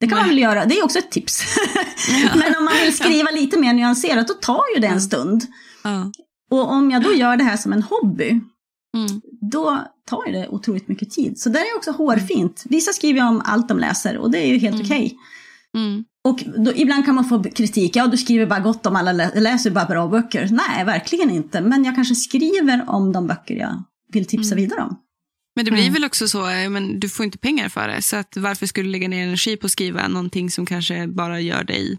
Det kan man väl göra, det är också ett tips. Ja. <laughs> men om man vill skriva lite mer nyanserat, då tar ju det en stund. Ja. Och om jag då gör det här som en hobby, mm. då tar det otroligt mycket tid. Så det är också hårfint. Vissa skriver om allt de läser och det är ju helt mm. okej. Okay. Mm. Och då, ibland kan man få kritik, ja du skriver bara gott om alla, läser bara bra böcker. Nej, verkligen inte. Men jag kanske skriver om de böcker jag vill tipsa mm. vidare om. Men det blir mm. väl också så, eh, men du får inte pengar för det. Så att varför skulle du lägga ner energi på att skriva någonting som kanske bara gör dig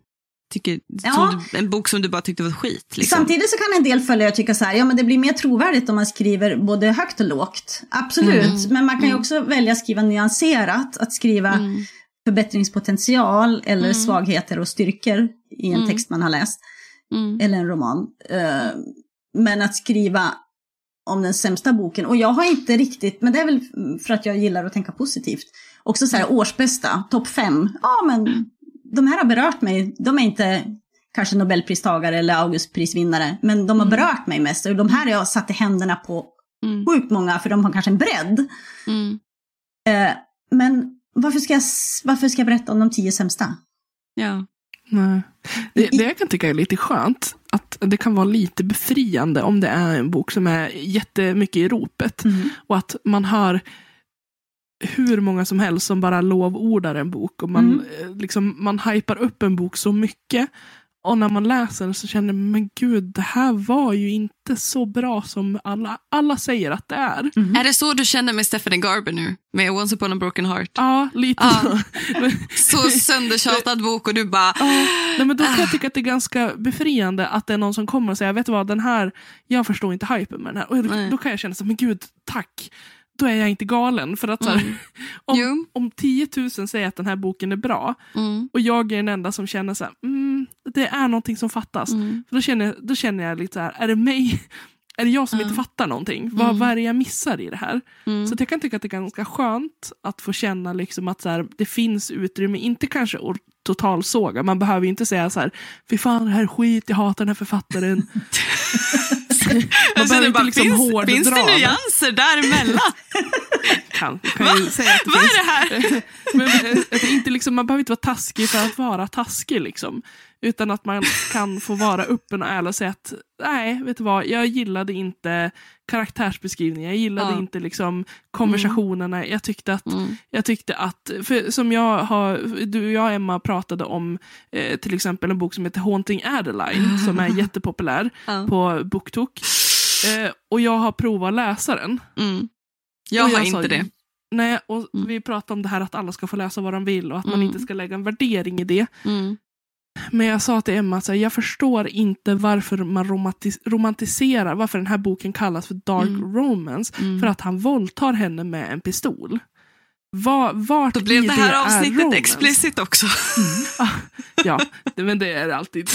tycker, ja. du, en bok som du bara tyckte var skit. Liksom. Samtidigt så kan en del följare tycka så här, ja men det blir mer trovärdigt om man skriver både högt och lågt. Absolut, mm. men man kan ju mm. också välja att skriva nyanserat, att skriva mm. förbättringspotential eller mm. svagheter och styrkor i en mm. text man har läst. Eller en roman. Uh, men att skriva om den sämsta boken. Och jag har inte riktigt, men det är väl för att jag gillar att tänka positivt. Också så här årsbästa, topp fem. Ja men de här har berört mig. De är inte kanske nobelpristagare eller augustprisvinnare. Men de har mm. berört mig mest. Och de här har jag satt i händerna på mm. sjukt många för de har kanske en bredd. Mm. Eh, men varför ska, jag, varför ska jag berätta om de tio sämsta? Ja. Nej. Det, det jag kan tycka är lite skönt, att det kan vara lite befriande om det är en bok som är jättemycket i ropet. Mm. Och att man hör hur många som helst som bara lovordar en bok. Och man, Mm. eh, liksom, man hypar upp en bok så mycket. Och när man läser den så känner man, men gud, det här var ju inte så bra som alla, alla säger att det är. Mm. Är det så du känner med Stephanie Garber nu? Med Once upon a broken heart? Ja, lite Ja. så. <laughs> Så söndertjatad bok och du bara... Ja, nej, men då kan jag tycka att det är ganska befriande att det är någon som kommer och säger, vet du vad, den här, jag förstår inte hypen med den här. Och då, då kan jag känna så men gud, tack. Då är jag inte galen. För att så här, Mm. <laughs> om, Jo. om 10 000 säger att den här boken är bra Mm, och jag är den enda som känner så här, mm, det är någonting som fattas. mm, För då, känner, då känner jag lite så här, är det mig? <laughs> Är det jag som inte fattar någonting? Vad, Mm. vad är det jag missar i det här? mm. Så att jag kan tycka att det är ganska skönt att få känna liksom att så här, det finns utrymme, inte kanske att totalsåga, man behöver ju inte säga så här, fy fan det här är skit, jag hatar den här författaren. <laughs> man behöver inte bara, liksom finns, finns det nyanser däremellan? <laughs> Kan, kan det Vad finns. är det här? <laughs> Men, eh, det inte liksom, man behöver inte vara taskig för att vara taskig. Liksom. Utan att man kan få vara öppen och ärlig och säga att nej, vet du vad, jag gillade inte karaktärsbeskrivningen, jag gillade Ja. inte liksom konversationerna. Jag tyckte att Mm, Jag tyckte att, för som jag har, du och jag Emma pratade om eh, till exempel en bok som heter Haunting Adeline som är <laughs> jättepopulär ja. på BookTok. Eh, och jag har provat att läsa den. mm. Jag Och har sa, inte det. Nej, och Mm. vi pratade om det här att alla ska få läsa vad de vill och att man Mm. inte ska lägga en värdering i det. Mm, Men jag sa till Emma att jag förstår inte varför man romantis- romantiserar, varför den här boken kallas för dark Mm. romance. mm. För att han våldtar henne med en pistol. Var, vart Då blev det här är avsnittet explicit också. Ja, det, <laughs> men det är det alltid.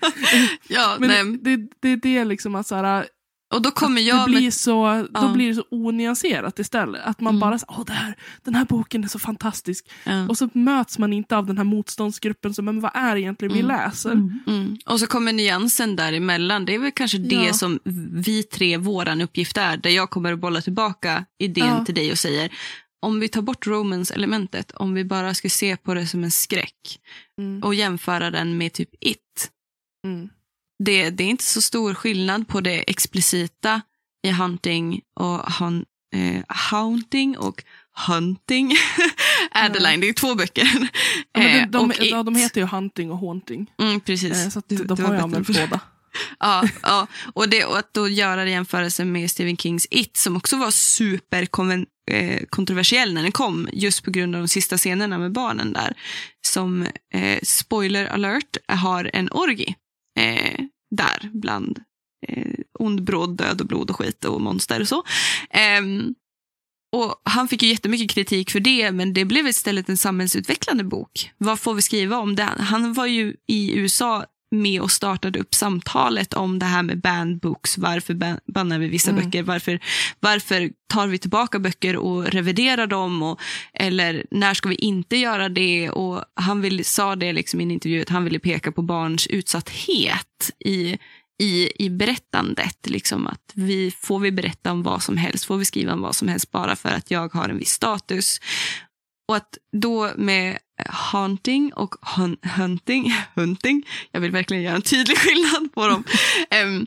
<laughs> ja, Men nej. det, det, det är liksom att så här, Och då kommer det jag blir med... så, då Ja. blir det så onyanserat istället. Att man Mm. bara åh det här, den här boken är så fantastisk. Ja. Och så möts man inte av den här motståndsgruppen som, men vad är det egentligen vi Mm. läser? Mm. Och så kommer nyansen däremellan. Det är väl kanske det Ja. som vi tre, våran uppgift är. Där jag kommer att bolla tillbaka idén till dig och säger om vi tar bort romance-elementet, om vi bara skulle se på det som en skräck Mm. och jämföra den med typ It. Mm. Det, det är inte så stor skillnad på det explicita i Hunting och hun, eh, Haunting och Hunting. <laughs> Adeline, det är två böcker. Ja, <laughs> Eh, de, de, It. de heter ju Hunting och Haunting. Mm, precis. Eh, så de du har bättre använt det. båda. <laughs> Ja, ja. Och, det, och att då göra jämförelse med Stephen Kings It som också var super eh, kontroversiell när den kom just på grund av de sista scenerna med barnen där. Som, eh, spoiler alert, har en orgi eh, där bland eh, ond, bråd, död och blod och skit och monster och så. Eh, och Han fick ju jättemycket kritik för det, men det blev istället en samhällsutvecklande bok. Vad får vi skriva om det? Han var ju i USA med och startade upp samtalet om det här med banned books. Varför ban- bannar vi vissa Mm. böcker? Varför, varför tar vi tillbaka böcker och reviderar dem? Och, eller när ska vi inte göra det? Och Han vill, sa det liksom i en intervju att han ville peka på barns utsatthet i, i, i berättandet. Liksom att vi, får vi berätta om vad som helst? Får vi skriva om vad som helst bara för att jag har en viss status? Och att då med haunting och hun hunting, <laughs> hunting, jag vill verkligen göra en tydlig skillnad på dem, <laughs> em,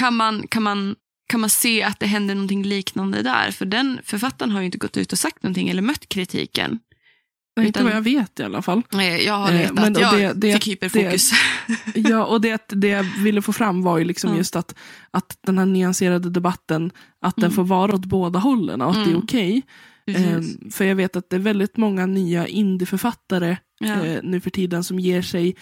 kan, man, kan, man, kan man se att det händer någonting liknande där? För den författaren har ju inte gått ut och sagt någonting eller mött kritiken. Nej, inte vad jag vet i alla fall. Eh, Jag har Eh, letat, men och jag det- det- fick hyperfokus. <laughs> Ja, och det, det jag ville få fram var ju liksom Ja. just att, att den här nyanserade debatten, att den Mm. får vara åt båda hållen och att det är Mm. okej. Precis. Ehm, för jag vet att det är väldigt många nya indieförfattare ja. eh, nu för tiden som ger sig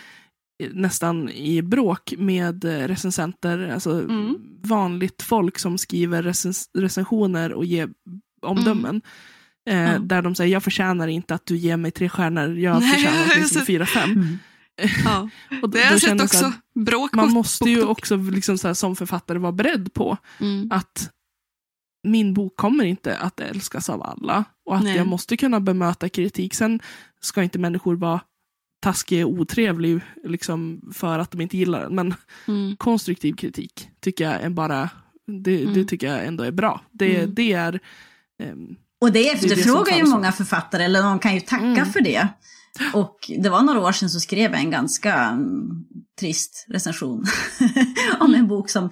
eh, nästan i bråk med eh, recensenter, alltså Mm. vanligt folk som skriver recens recensioner och ger omdömen. Eh, Mm. Ja. Där de säger, jag förtjänar inte att du ger mig tre stjärnor, jag Nej, förtjänar åtminstone sett- fyra, fem. Mm. <laughs> ja. Och Det har jag sett också. här, Bråk man måste ju också liksom så här, som författare vara beredd på Mm. att min bok kommer inte att älskas av alla. Och att Nej. jag måste kunna bemöta kritik. Sen ska inte människor vara taskiga och otrevliga liksom, för att de inte gillar den. Men Mm. konstruktiv kritik tycker jag är bara, det, Mm. det tycker jag ändå är bra. Det, Mm. det är ehm, Och det det som efterfrågar ju många författare, eller de kan ju tacka Mm. för det. Och det var några år sedan så skrev jag en ganska mm, trist recension <laughs> om en bok som,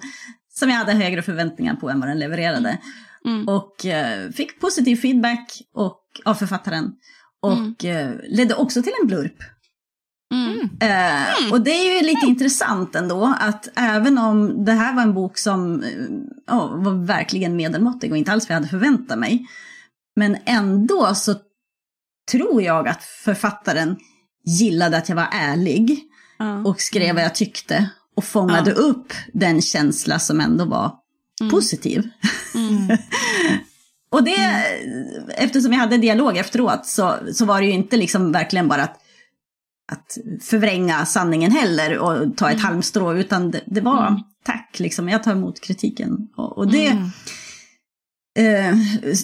som jag hade högre förväntningar på än vad den levererade. Mm. Och eh, fick positiv feedback och, av författaren. Och eh, ledde också till en blurp. Mm. Eh, och det är ju lite intressant ändå att även om det här var en bok som ja, var verkligen medelmåttig och inte alls vad jag hade förväntat mig. Men ändå så tror jag att författaren gillade att jag var ärlig och skrev vad jag tyckte och fångade upp den känsla som ändå var positiv. Mm. <laughs> och det, eftersom jag hade dialog efteråt så, så var det ju inte liksom verkligen bara att, att förvränga sanningen heller och ta ett halmstrå, utan det, det var tack, liksom, jag tar emot kritiken. Och, och det, eh,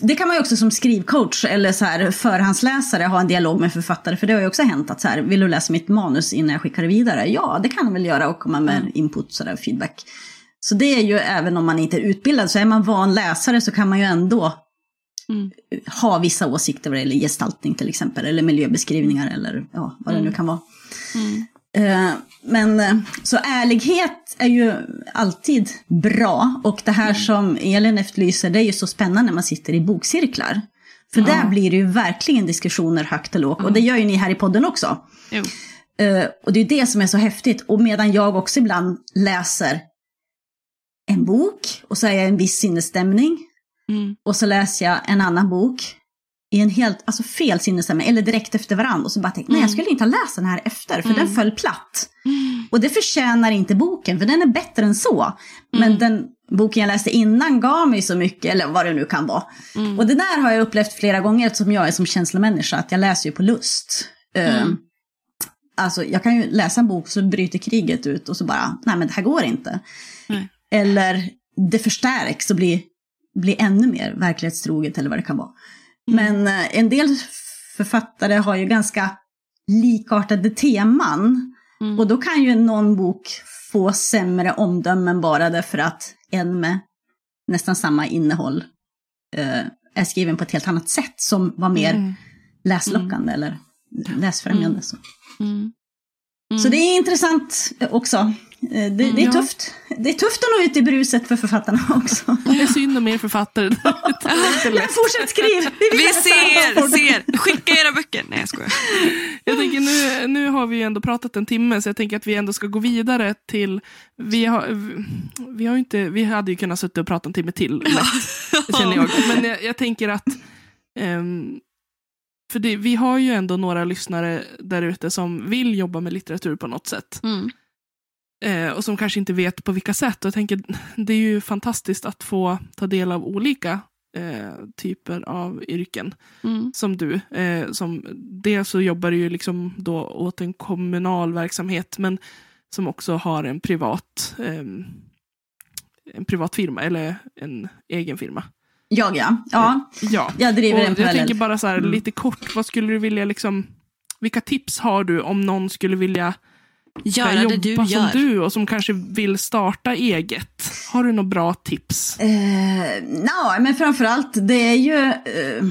det kan man ju också som skrivcoach eller så här förhandsläsare ha en dialog med författare, för det har ju också hänt att så här, vill du läsa mitt manus innan jag skickar det vidare? Ja, det kan man väl göra och komma med input, så där, feedback. Så det är ju även om man inte är utbildad, så är man van läsare så kan man ju ändå Mm. ha vissa åsikter vad det gäller gestaltning till exempel, eller miljöbeskrivningar eller ja, vad det nu kan vara. Mm. Eh, Men eh, så ärlighet är ju alltid bra och det här som Elin efterlyser det är ju så spännande när man sitter i bokcirklar. För där blir det ju verkligen diskussioner högt och lågt och det gör ju ni här i podden också. Jo. Eh, och det är det som är så häftigt. Och medan jag också ibland läser en bok och så är jag i en viss sinnesstämning Mm. och så läser jag en annan bok i en helt, alltså fel sinnesstämning, eller direkt efter varandra. Och så bara tänkte nej jag skulle inte ha läst den här efter, för den föll platt. Och det förtjänar inte boken, för den är bättre än så. Men den boken jag läste innan gav mig så mycket, eller vad det nu kan vara. Och det där har jag upplevt flera gånger eftersom jag är som känslomänniska, att jag läser ju på lust. Eh, Alltså jag kan ju läsa en bok så bryter kriget ut och så bara, nej men det här går inte. Eller det förstärks och blir, blir ännu mer verklighetstroget eller vad det kan vara. Men eh, en del författare har ju ganska likartade teman. Mm. Och då kan ju någon bok få sämre omdömen bara därför att en med nästan samma innehåll eh, är skriven på ett helt annat sätt som var mer läslockande eller läsfrämjande. Så. Mm. så det är intressant också. Eh, Det, det är Ja. tufft. Det är tufft att nå ut i bruset för författarna <laughs> också. Det är synd om er författare. <laughs> Fortsätt skriv! Vi Vi ser, ser! Skicka era böcker! Nej jag skojar. Jag tänker nu, nu har vi ju ändå pratat en timme så jag tänker att vi ändå ska gå vidare till... Vi, har, vi, har inte, vi hade ju kunnat sitta och prata en timme till lätt, känner jag. Men jag, jag tänker att... ehm, för det, vi har ju ändå några lyssnare där ute som vill jobba med litteratur på något sätt. Mm. Eh, och som kanske inte vet på vilka sätt. Och jag tänker, <laughs> det är ju fantastiskt att få ta del av olika eh, typer av yrken Mm. som du. Eh, som, dels så jobbar du ju liksom då åt en kommunal verksamhet men som också har en privat, ehm, en privat firma eller en egen firma. Jag ja. ja. Ja. Jag driver Och en jag parallell. tänker bara så här, Mm. lite kort, vad skulle du vilja liksom, vilka tips har du om någon skulle vilja Göra börja det du jobba som gör. du och som kanske vill starta eget? Har du några bra tips? Eh, Nja, men framförallt det är ju... Eh,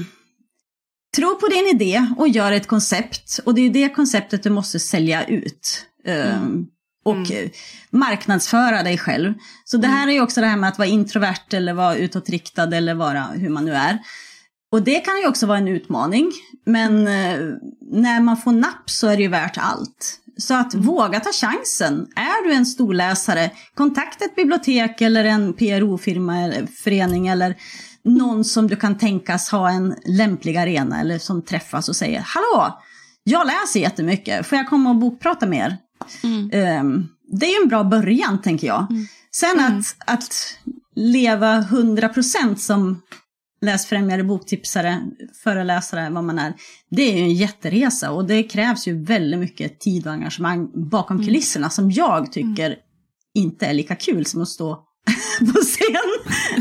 tro på din idé och gör ett koncept. Och det är det konceptet du måste sälja ut. Eh, Och eh, marknadsföra dig själv. Så det här är ju också det här med att vara introvert eller vara utåtriktad eller vara hur man nu är. Och det kan ju också vara en utmaning. Men eh, när man får napp så är det ju värt allt. Så att våga ta chansen. Är du en storläsare, kontakta ett bibliotek eller en PRO-firma eller förening eller någon som du kan tänkas ha en lämplig arena eller som träffas och säger Hallå, jag läser jättemycket, får jag komma och bokprata med er? Mm. Ehm, det är ju en bra början tänker jag. Sen att, att leva 100% som läsfrämjare, boktipsare, föreläsare, vad man är. Det är ju en jätteresa och det krävs ju väldigt mycket tid och engagemang bakom kulisserna som jag tycker inte är lika kul som att stå <laughs> på scen.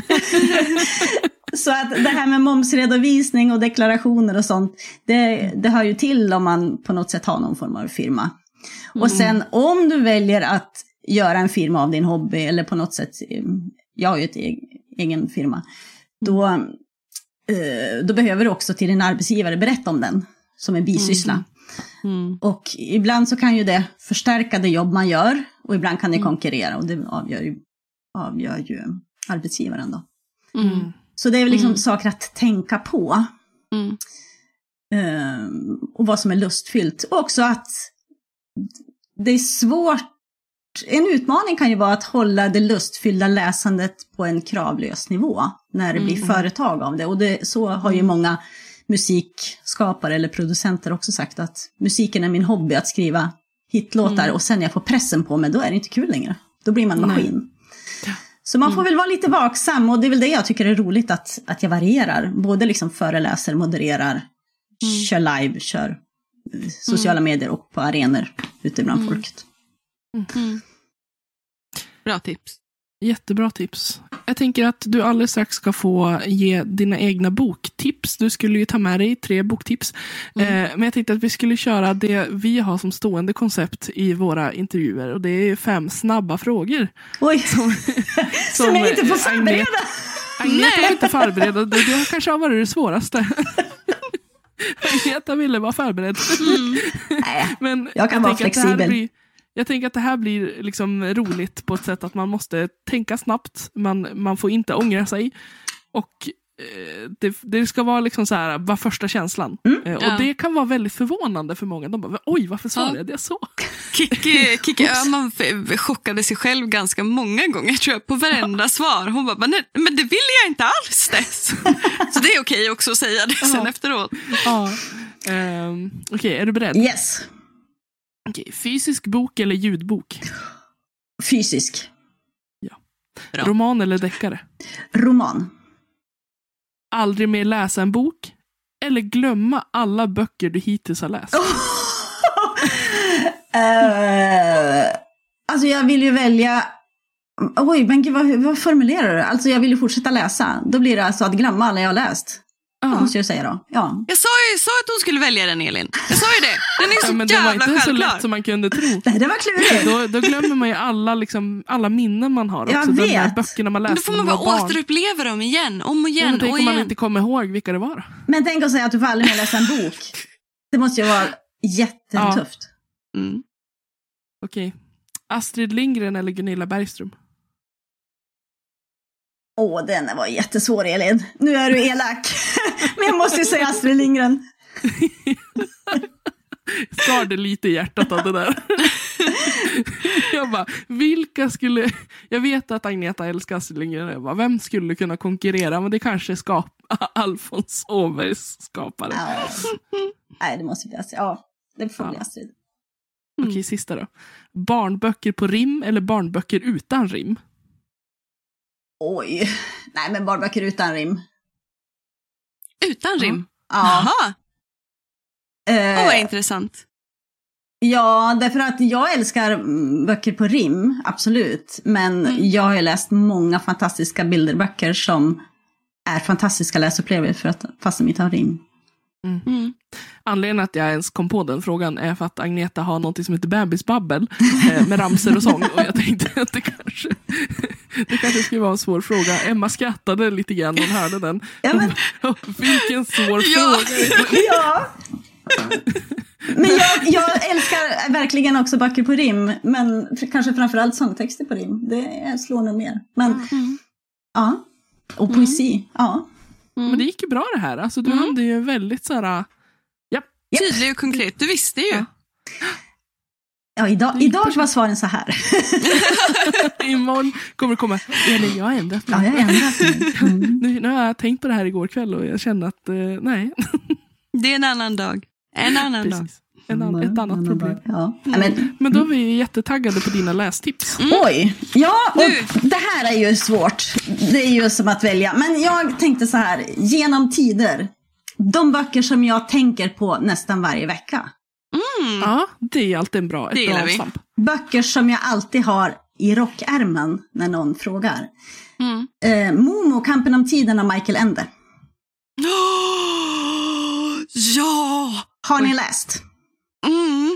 <laughs> Så att det här med momsredovisning och deklarationer och sånt, det, det hör ju till om man på något sätt har någon form av firma. Och sen om du väljer att göra en firma av din hobby eller på något sätt, eh, jag har ju ett e- egen firma, då, eh, då behöver du också till din arbetsgivare berätta om den som en bisyssla. Mm. Och ibland så kan ju det förstärka det jobb man gör och ibland kan det konkurrera och det avgör ju, avgör ju arbetsgivaren då. Mm. Så det är väl liksom Mm. saker att tänka på. Mm. Ehm, och vad som är lustfyllt. Och också att det är svårt. En utmaning kan ju vara att hålla det lustfyllda läsandet på en kravlös nivå när det blir Mm. företag av det. Och det, så har ju många musikskapare eller producenter också sagt att musiken är min hobby att skriva hitlåtar Mm. och sen när jag får pressen på mig då är det inte kul längre. Då blir man Nej. maskin. Så man får väl vara lite vaksam och det är väl det jag tycker är roligt att, att jag varierar. Både liksom föreläser, modererar, kör live, kör eh, sociala medier och på arenor ute bland Mm. folket. Mm. Bra tips. Jättebra tips. Jag tänker att du alldeles strax ska få ge dina egna boktips. Du skulle ju ta med dig tre boktips. Mm. Eh, men jag tänkte att vi skulle köra det vi har som stående koncept i våra intervjuer. Och det är fem snabba frågor. Oj, Som, <laughs> som jag inte får förbereda! Agneta var inte förberedd. Det, det kanske har varit det svåraste. <laughs> Agneta ville vara förberedd. <laughs> Nej, Men Jag kan vara det här flexibel. Jag tänker att det här blir liksom roligt på ett sätt att man måste tänka snabbt. Man, man får inte ångra sig. Och eh, det, det ska vara liksom så här, vad första känslan. Mm. Eh, och Ja. det kan vara väldigt förvånande för många. De bara, oj, varför svarade jag så? Kikki, Kikki <laughs> Öhman chockade sig själv ganska många gånger tror jag, på varenda svar. Hon bara, men, nej, men det ville jag inte alls det. <laughs> Så, det är okej också att säga det sen Ja. efteråt. Ja. Ehm, Okej, är du beredd? Yes, Okej, fysisk bok eller ljudbok? fysisk. Bra. Roman eller deckare? Roman. Aldrig mer läsa en bok? Eller glömma alla böcker du hittills har läst? <laughs> Eh, alltså jag vill ju välja... Oj, men gud, vad, vad formulerar du? Alltså jag vill ju fortsätta läsa. Då blir det alltså att glömma alla jag har läst. Ja. Måste jag säga då. Ja. Jag sa ju sa att hon skulle välja den Elin. Jag sa ju det. Den är så Ja, men det var jävla inte så självklar. lätt som man kunde tro. <laughs> Nej, det var klurigt. Då, då glömmer man ju alla, liksom, alla minnen man har. Jag Också. De där vet. böckerna man Men då läste får man man bara barn. återuppleva dem igen, om och Ja, igen men tänk och om man igen. inte kommer ihåg vilka det var. Men tänk att säga att du får aldrig mer läsa en bok. Det måste ju vara jättetufft. Mm. Okej. Astrid Lindgren eller Gunilla Bergström? Åh, den var jättesvår Elin. Nu är du elak. Men jag måste ju säga Astrid Lindgren. Skar det lite i hjärtat av det där. jag bara, vilka skulle... Jag vet att Agneta älskar Astrid Lindgren. Jag bara, vem skulle kunna konkurrera? Men det kanske skap... Alfons Åbergs skapare. Ja. Nej, det måste bli Astrid. Ja, det får bli. Astrid. Mm. Okej, sista då. Barnböcker på rim eller barnböcker utan rim? Oj. <laughs> Nej, men barnböcker utan rim. Utan rim. Ja. Jaha, Eh, Åh, vad intressant. Ja, därför att jag älskar mm, böcker på rim, absolut. Men Mm. jag har ju läst många fantastiska bilderböcker som är fantastiska läsupplevelser för att, fast de inte har rim. Mm. Anledningen att jag ens kom på den frågan är för att Agneta har något som heter bebisbabbel eh, med ramser och sång. Och jag tänkte att det kanske, det kanske skulle vara en svår fråga. Emma skrattade lite grann när hon hörde den. Ja, men, <laughs> Vilken svår Ja. fråga. <laughs> ja. men jag, jag älskar verkligen också böcker på rim, men kanske framförallt sångtexter på rim. Det slår nog mer. Men Mm. ja, och poesi, ja. Men det gick ju bra det här. Alltså, du Mm. hade ju väldigt så här... Japp. Tydlig och konkret. Du visste ju. Ja. Ja, idag, idag var svaren så här. <laughs> Imorgon kommer det komma, Elin jag har ändrat mig. Ja, jag ändrat mig. <laughs> Mm. Nu, nu har jag tänkt på det här igår kväll och jag kände att eh, nej. Det är en annan dag. En annan dag. En an, ett annat problem. Ja. Ja, men, Men då är vi ju jättetaggade på dina lästips. Oj, ja, och det här är ju svårt. Det är ju som att välja. Men jag tänkte så här, genom tider. De böcker som jag tänker på nästan varje vecka. Mm. Ja, det är alltid en bra, Det ett bra gillar vi. avstamp. Böcker som jag alltid har i rockärmen när någon frågar. Mm. Eh, Momo, Kampen om tiden av Michael Ende. <gasps> Ja! Har ni läst?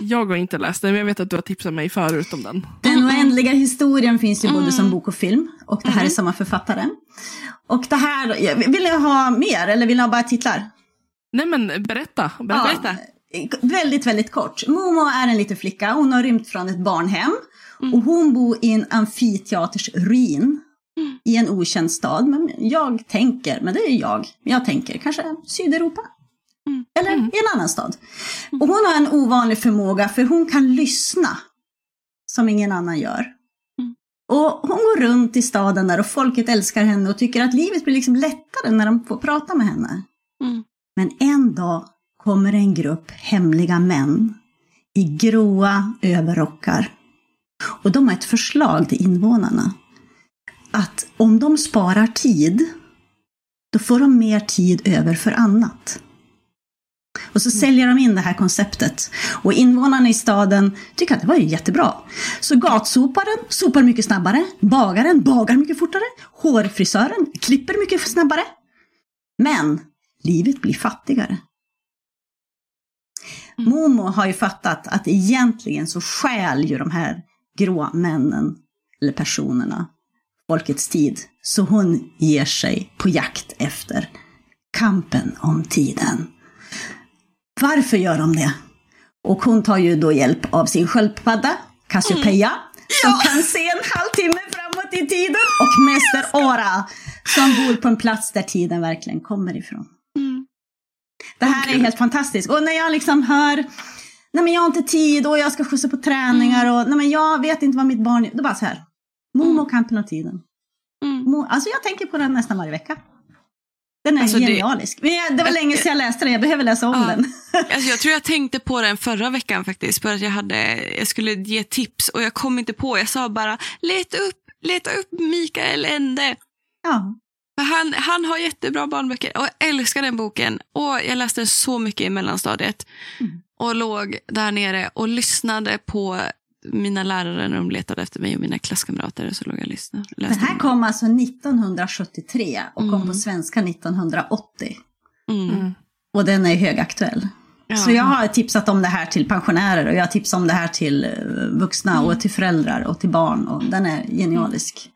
Mm. Jag har inte läst den, men jag vet att du har tipsat mig förut om den. Den oändliga historien finns ju både som bok och film. Och det här är samma författare. Och det här, vill ni ha mer eller vill ni ha bara titlar? Nej men berätta. berätta. Berätta. väldigt, väldigt kort. Momo är en liten flicka, hon har rymt från ett barnhem. Mm. Och hon bor i en amfiteaters ruin mm. i en okänd stad. Men jag tänker, men det är jag, jag tänker kanske Sydeuropa. Mm. Eller mm. i en annan stad. Och hon har en ovanlig förmåga för hon kan lyssna som ingen annan gör. Mm. Och hon går runt i staden där och folket älskar henne och tycker att livet blir liksom lättare när de får prata med henne. Mm. Men en dag kommer en grupp hemliga män i gråa överrockar. Och de har ett förslag till invånarna. Att om de sparar tid, då får de mer tid över för annat. Och så säljer de in det här konceptet. Och invånarna i staden tycker att det var ju jättebra. Så gatsoparen sopar mycket snabbare, bagaren bagar mycket fortare, hårfrisören klipper mycket snabbare. Men livet blir fattigare. Mm. Momo har ju fattat att egentligen så skäl ju de här grå männen, eller personerna, folkets tid. Så hon ger sig på jakt efter kampen om tiden. Varför gör de det? Och hon tar ju då hjälp av sin sköldpadda, Cassiopeia, mm. som ja. kan se en halvtimme framåt i tiden, och Mäster Ora, som bor på en plats där tiden verkligen kommer ifrån. Mm. Det här okay. är helt fantastiskt. Och när jag liksom hör, nej men jag har inte tid och jag ska skjutsa på träningar mm. och nej men jag vet inte vad mitt barn gör. Då bara så här, Momo mm. kampen om tiden. Mm. Alltså jag tänker på den nästan varje vecka. Den är alltså genialisk. Det, det var länge sedan jag läste den, jag behöver läsa om ja. den. <laughs> alltså jag tror jag tänkte på den förra veckan faktiskt. För att jag, hade, jag skulle ge tips och jag kom inte på. Jag sa bara leta upp, leta upp Mikael Ende. Ja. Han, han har jättebra barnböcker och jag älskar den boken. Och Jag läste den så mycket i mellanstadiet. Mm. Och låg där nere och lyssnade på mina lärare när de letade efter mig och mina klasskamrater så låg jag och lyssnade. Den här kom alltså 1973 och mm. kom på svenska 1980. Mm. mm. Och den är högaktuell. Ja. Så jag har tipsat om det här till pensionärer och jag har tipsat om det här till eh, vuxna mm. och till föräldrar och till barn. Och den är genialisk.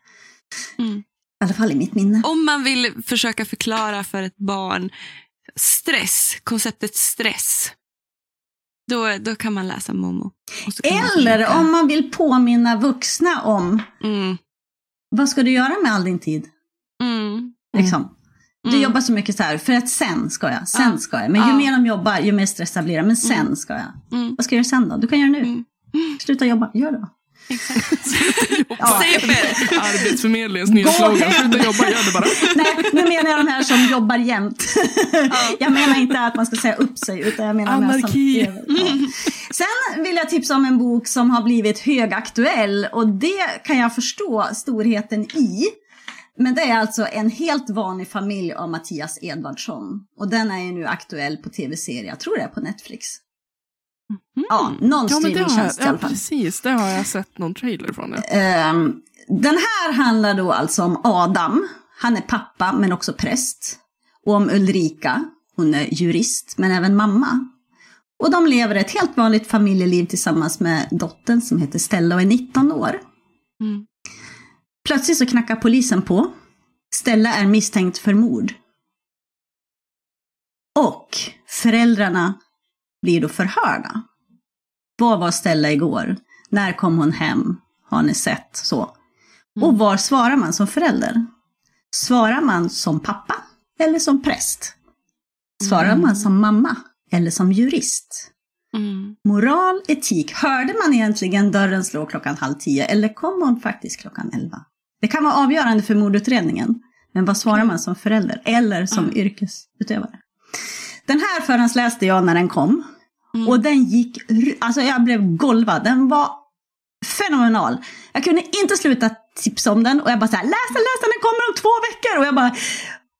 Mm. I alla fall i mitt minne. Om man vill försöka förklara för ett barn stress, konceptet stress. Då, då kan man läsa Momo. Eller man om man vill påminna vuxna om mm. vad ska du göra med all din tid? Mm. Liksom. Du mm. jobbar så mycket så här, för att sen ska jag, sen ja. ska jag. Men ju ja. mer de jobbar, ju mer stressad blir det. Men sen mm. ska jag. Mm. Vad ska jag göra sen då? Du kan göra nu. Sluta jobba, gör det ja. Arbetsförmedlingens nya slogan, sluta jobba, gör det bara. Nej, nu menar jag de här som jobbar jämt. jag menar inte att man ska säga upp sig, utan jag menar Anarki. Som, ja. Sen vill jag tipsa om en bok som har blivit högaktuell och det kan jag förstå storheten i. Men det är alltså en helt vanlig familj av Mattias Edvardsson. Och den är ju nu aktuell på tv-serie, jag tror det är på Netflix. Mm. Ja, någon ja, streamingtjänst i alla fall. Ja, precis. Det har jag sett någon trailer från. Ja. Um, den här handlar då alltså om Adam. Han är pappa men också präst. Och om Ulrika. Hon är jurist men även mamma. Och de lever ett helt vanligt familjeliv tillsammans med dottern som heter Stella och är 19 år. Mm. Plötsligt så knackar polisen på. Stella är misstänkt för mord. Och föräldrarna blir då förhörda. Vad var Stella igår? När kom hon hem? Har ni sett? Så. Och mm. var svarar man som förälder? Svarar man som pappa eller som präst? Svarar mm. man som mamma eller som jurist? Mm. Moral, etik. Hörde man egentligen dörren slå klockan halv tio eller kom hon faktiskt klockan elva? Det kan vara avgörande för mordutredningen. Men vad svarar man som förälder eller som mm. yrkesutövare? Den här förhandsläste jag när den kom. Mm. Och den gick, alltså jag blev golvad. Den var fenomenal. Jag kunde inte sluta tipsa om den och jag bara så här, läs den, läs den, den kommer om två veckor. Och jag bara,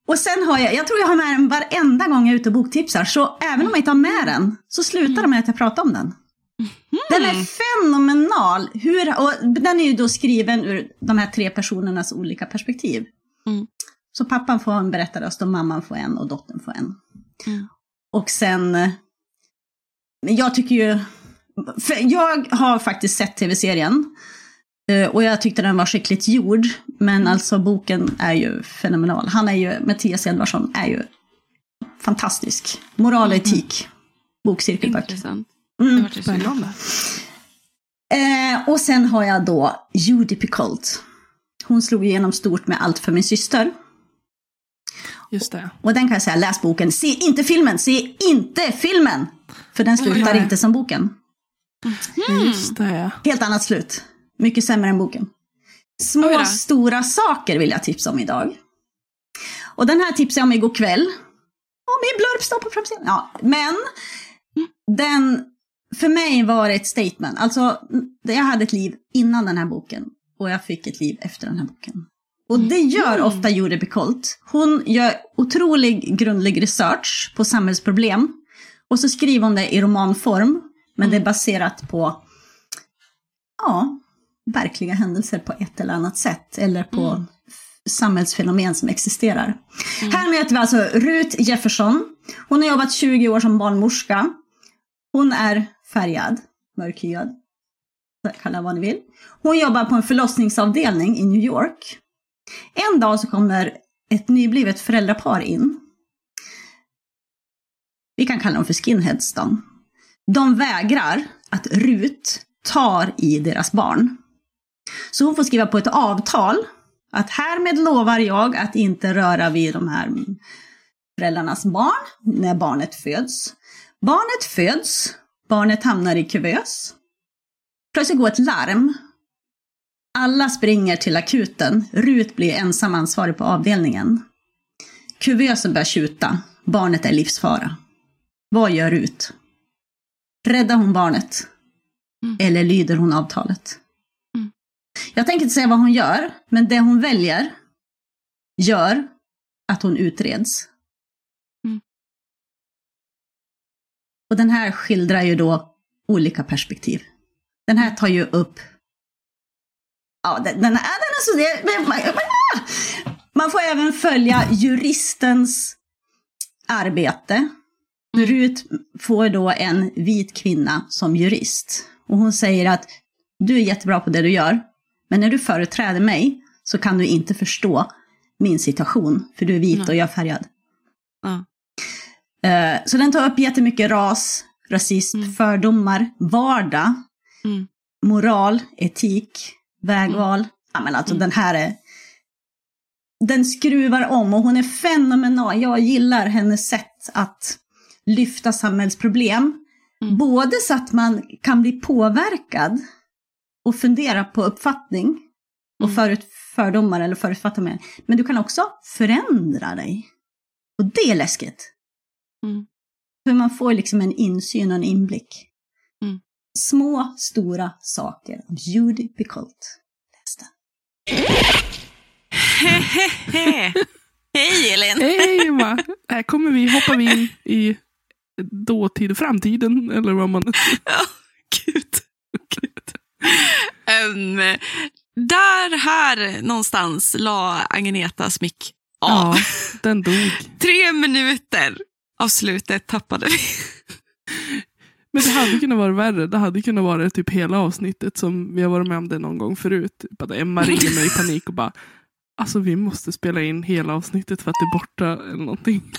och sen har jag, jag tror jag har med den varenda gång jag är ute och boktipsar. Så även om jag inte har med den så slutar det med att jag pratar om den. Mm. Den är fenomenal. Hur, och den är ju då skriven ur de här tre personernas olika perspektiv. Mm. Så pappan får en berättarröst och mamman får en och dottern får en. Mm. Och sen men jag tycker ju... jag har faktiskt sett tv-serien. Eh, och jag tyckte den var skickligt gjord. Men mm. alltså boken är ju fenomenal. Han är ju, Mattias Edvardsson är ju fantastisk. Moral och mm. etik. bokcirkelböcker. Intressant. Mm. Var det Spännande. Eh, och sen har jag då Judy Picoult. Hon slog igenom stort med Allt för min syster. Just det. Och den kan jag säga, läs boken. Se inte filmen, se inte filmen! För den slutar Nej. inte som boken. Just det. Helt annat slut. Mycket sämre än boken. Små stora saker vill jag tipsa om idag. Och den här tipsade jag om igår kväll. Och min blurb står på framsidan. Ja, men den, för mig var det ett statement. Alltså, jag hade ett liv innan den här boken och jag fick ett liv efter den här boken. Och det gör ofta Judy Picoult. Hon gör otrolig grundlig research på samhällsproblem och så skriver hon det i romanform, men det är baserat på ja, verkliga händelser på ett eller annat sätt, eller på f- samhällsfenomen som existerar. Här möter vi alltså Ruth Jefferson. Hon har jobbat 20 år som barnmorska. Hon är färgad, mörkhyad, kalla vad ni vill. Hon jobbar på en förlossningsavdelning i New York. En dag så kommer ett nyblivet föräldrapar in. Vi kan kalla dem för skinheads då. De vägrar att Rut tar i deras barn. Så hon får skriva på ett avtal att härmed lovar jag att inte röra vid de här föräldrarnas barn när barnet föds. Barnet föds, barnet hamnar i kuvös. Plötsligt går ett larm. Alla springer till akuten. Rut blir ensam ansvarig på avdelningen. Kuvösen börjar tjuta. Barnet är livsfara. Vad gör Rut? Räddar hon barnet? Mm. Eller lyder hon avtalet? Mm. Jag tänker inte säga vad hon gör, men det hon väljer gör att hon utreds. Mm. Och den här skildrar ju då olika perspektiv. Den här tar ju upp... Ja, den, den, är, den är så... Det, men- man får även följa juristens arbete. Rut får då en vit kvinna som jurist. Och hon säger att du är jättebra på det du gör, men när du företräder mig så kan du inte förstå min situation, för du är vit och jag är färgad. Eh, Så den tar upp jättemycket ras, rasism, Mm. fördomar, vardag, Mm. moral, etik, vägval. Ja, men alltså Mm. den här är... Den skruvar om och hon är fenomenal. Jag gillar hennes sätt att lyfta samhällsproblem. Mm. Både så att man kan bli påverkad och fundera på uppfattning och Mm. förut, fördomar eller förutfattade meningar. Men du kan också förändra dig. Och det är läskigt. Mm. För man får liksom en insyn och en inblick. Små, stora saker av Judy Picoult. Läs den. Hehehe. Hej Elin! Hej va! Här kommer vi, hoppar vi in i dåtid och framtiden. Eller vad man... Ja, gud. gud. Ehm, där här någonstans la Agnetas mick av. Ja, den dog. Tre minuter av slutet tappade vi. Men det hade kunnat vara värre. Det hade kunnat vara typ hela avsnittet som vi har varit med om det någon gång förut. Att Emma ringer mig i <laughs> panik och bara Alltså vi måste spela in hela avsnittet för att det är borta eller någonting.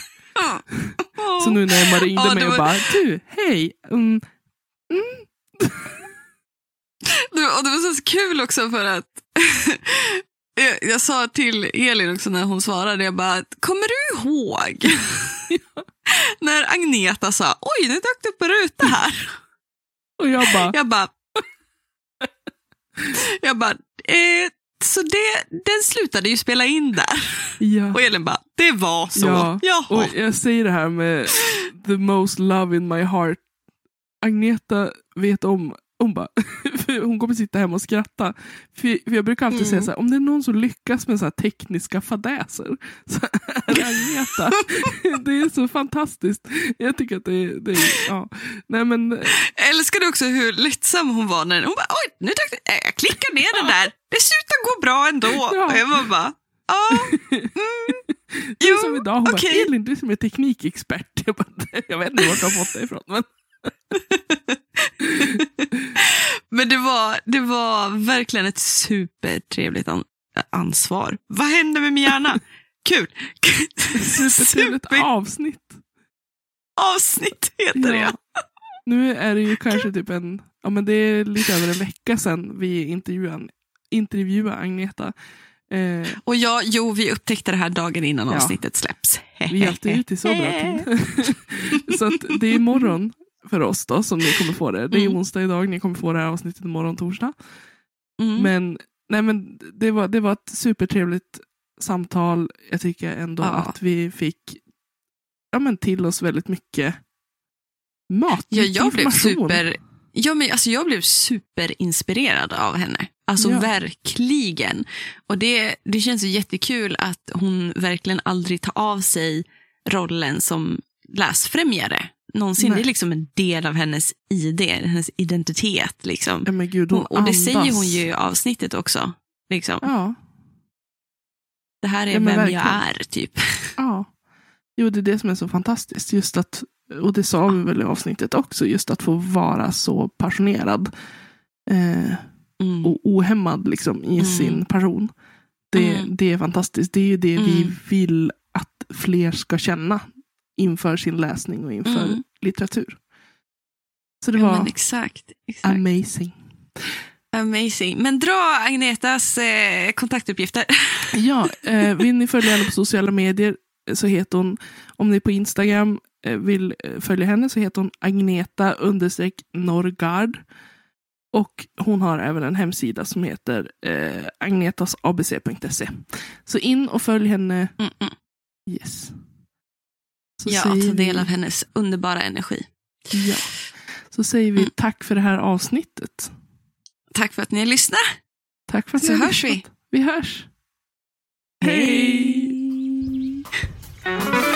<laughs> Så nu när Emma ringde Ja, mig och var- bara Du, hej. Mm, <laughs> Det- Och det var så kul också för att jag, jag sa till Elin också när hon svarade, jag bara, kommer du ihåg <laughs> när Agneta sa, oj nu dök det upp en ruta här. och jag bara Jag bara, jag bara, eh, så det, den slutade ju spela in där. ja. Och Elin bara, det var så. Ja, Jaha. Och jag säger det här med the most love in my heart. Agneta vet om, hon bara, <laughs> för hon kommer sitta hemma och skratta. För, för jag brukar alltid Mm. säga så här, om det är någon som lyckas med så här tekniska fadäser <laughs> så är det Agneta. <laughs> det är så fantastiskt. Jag tycker att det är, det är ja. Nej men, Jag älskade också hur lättsam hon var när hon bara, oj, nu det, eh, jag klickar ner den där, det slutar gå bra ändå. Ja. Och jag bara, ja, mm, det är Jo, som idag, hon okej. bara, Elin du är som är teknikexpert. Jag, bara, jag vet inte vart du har fått det ifrån. Men, <laughs> Men det var, det var verkligen ett supertrevligt an ansvar. Vad hände med min hjärna? <laughs> Kul! supertrevligt Super avsnitt. avsnitt heter det. Ja. Nu är det ju kanske typ en, ja men det är lite över en vecka sedan vi intervjuade, intervjuade Agneta. Eh, och ja, jo, vi upptäckte det här dagen innan ja. avsnittet släpps. vi alltid ute i så bra <laughs> tid. så att det är imorgon för oss då som ni kommer få det. Det är mm. onsdag idag, ni kommer få det här avsnittet imorgon torsdag. Mm. Men, nej, men det, var, det var ett supertrevligt samtal. Jag tycker ändå ja. att vi fick ja, men till oss väldigt mycket mat. Ja, jag blev super... Ja, men alltså jag blev superinspirerad av henne. Alltså ja. verkligen. Och det, det känns ju jättekul att hon verkligen aldrig tar av sig rollen som läsfrämjare någonsin. Nej. Det är liksom en del av hennes ID, hennes identitet. Liksom. Ja, men Gud, hon och, och det säger hon ju i avsnittet också. Liksom. Ja. Det här är ja, vem verkligen. jag är, typ. <laughs> Ja. Jo, det är det som är så fantastiskt. Just att, och det sa vi väl i avsnittet också, just att få vara så passionerad. Eh, mm. Och ohämmad liksom, i mm. sin passion. Det, mm. det är fantastiskt. Det är ju det vi mm. vill att fler ska känna inför sin läsning och inför mm. litteratur. Så det ja, var exakt, exakt. amazing. Amazing. Men dra Agnetas eh, kontaktuppgifter. <laughs> ja, eh, vill ni följa henne på sociala medier så heter hon, om ni på Instagram eh, vill eh, följa henne så heter hon Agneta understreck Norgard. Och hon har även en hemsida som heter eh, agnetasabc.se. Så in och följ henne. Mm -mm. Yes. Så ja, ta del av hennes underbara energi. Ja. Så säger vi mm. tack för det här avsnittet. Tack för att ni har lyssnat. Tack för att Så ni hörs lyssnat. vi. Vi hörs. Hej! Ni <laughs>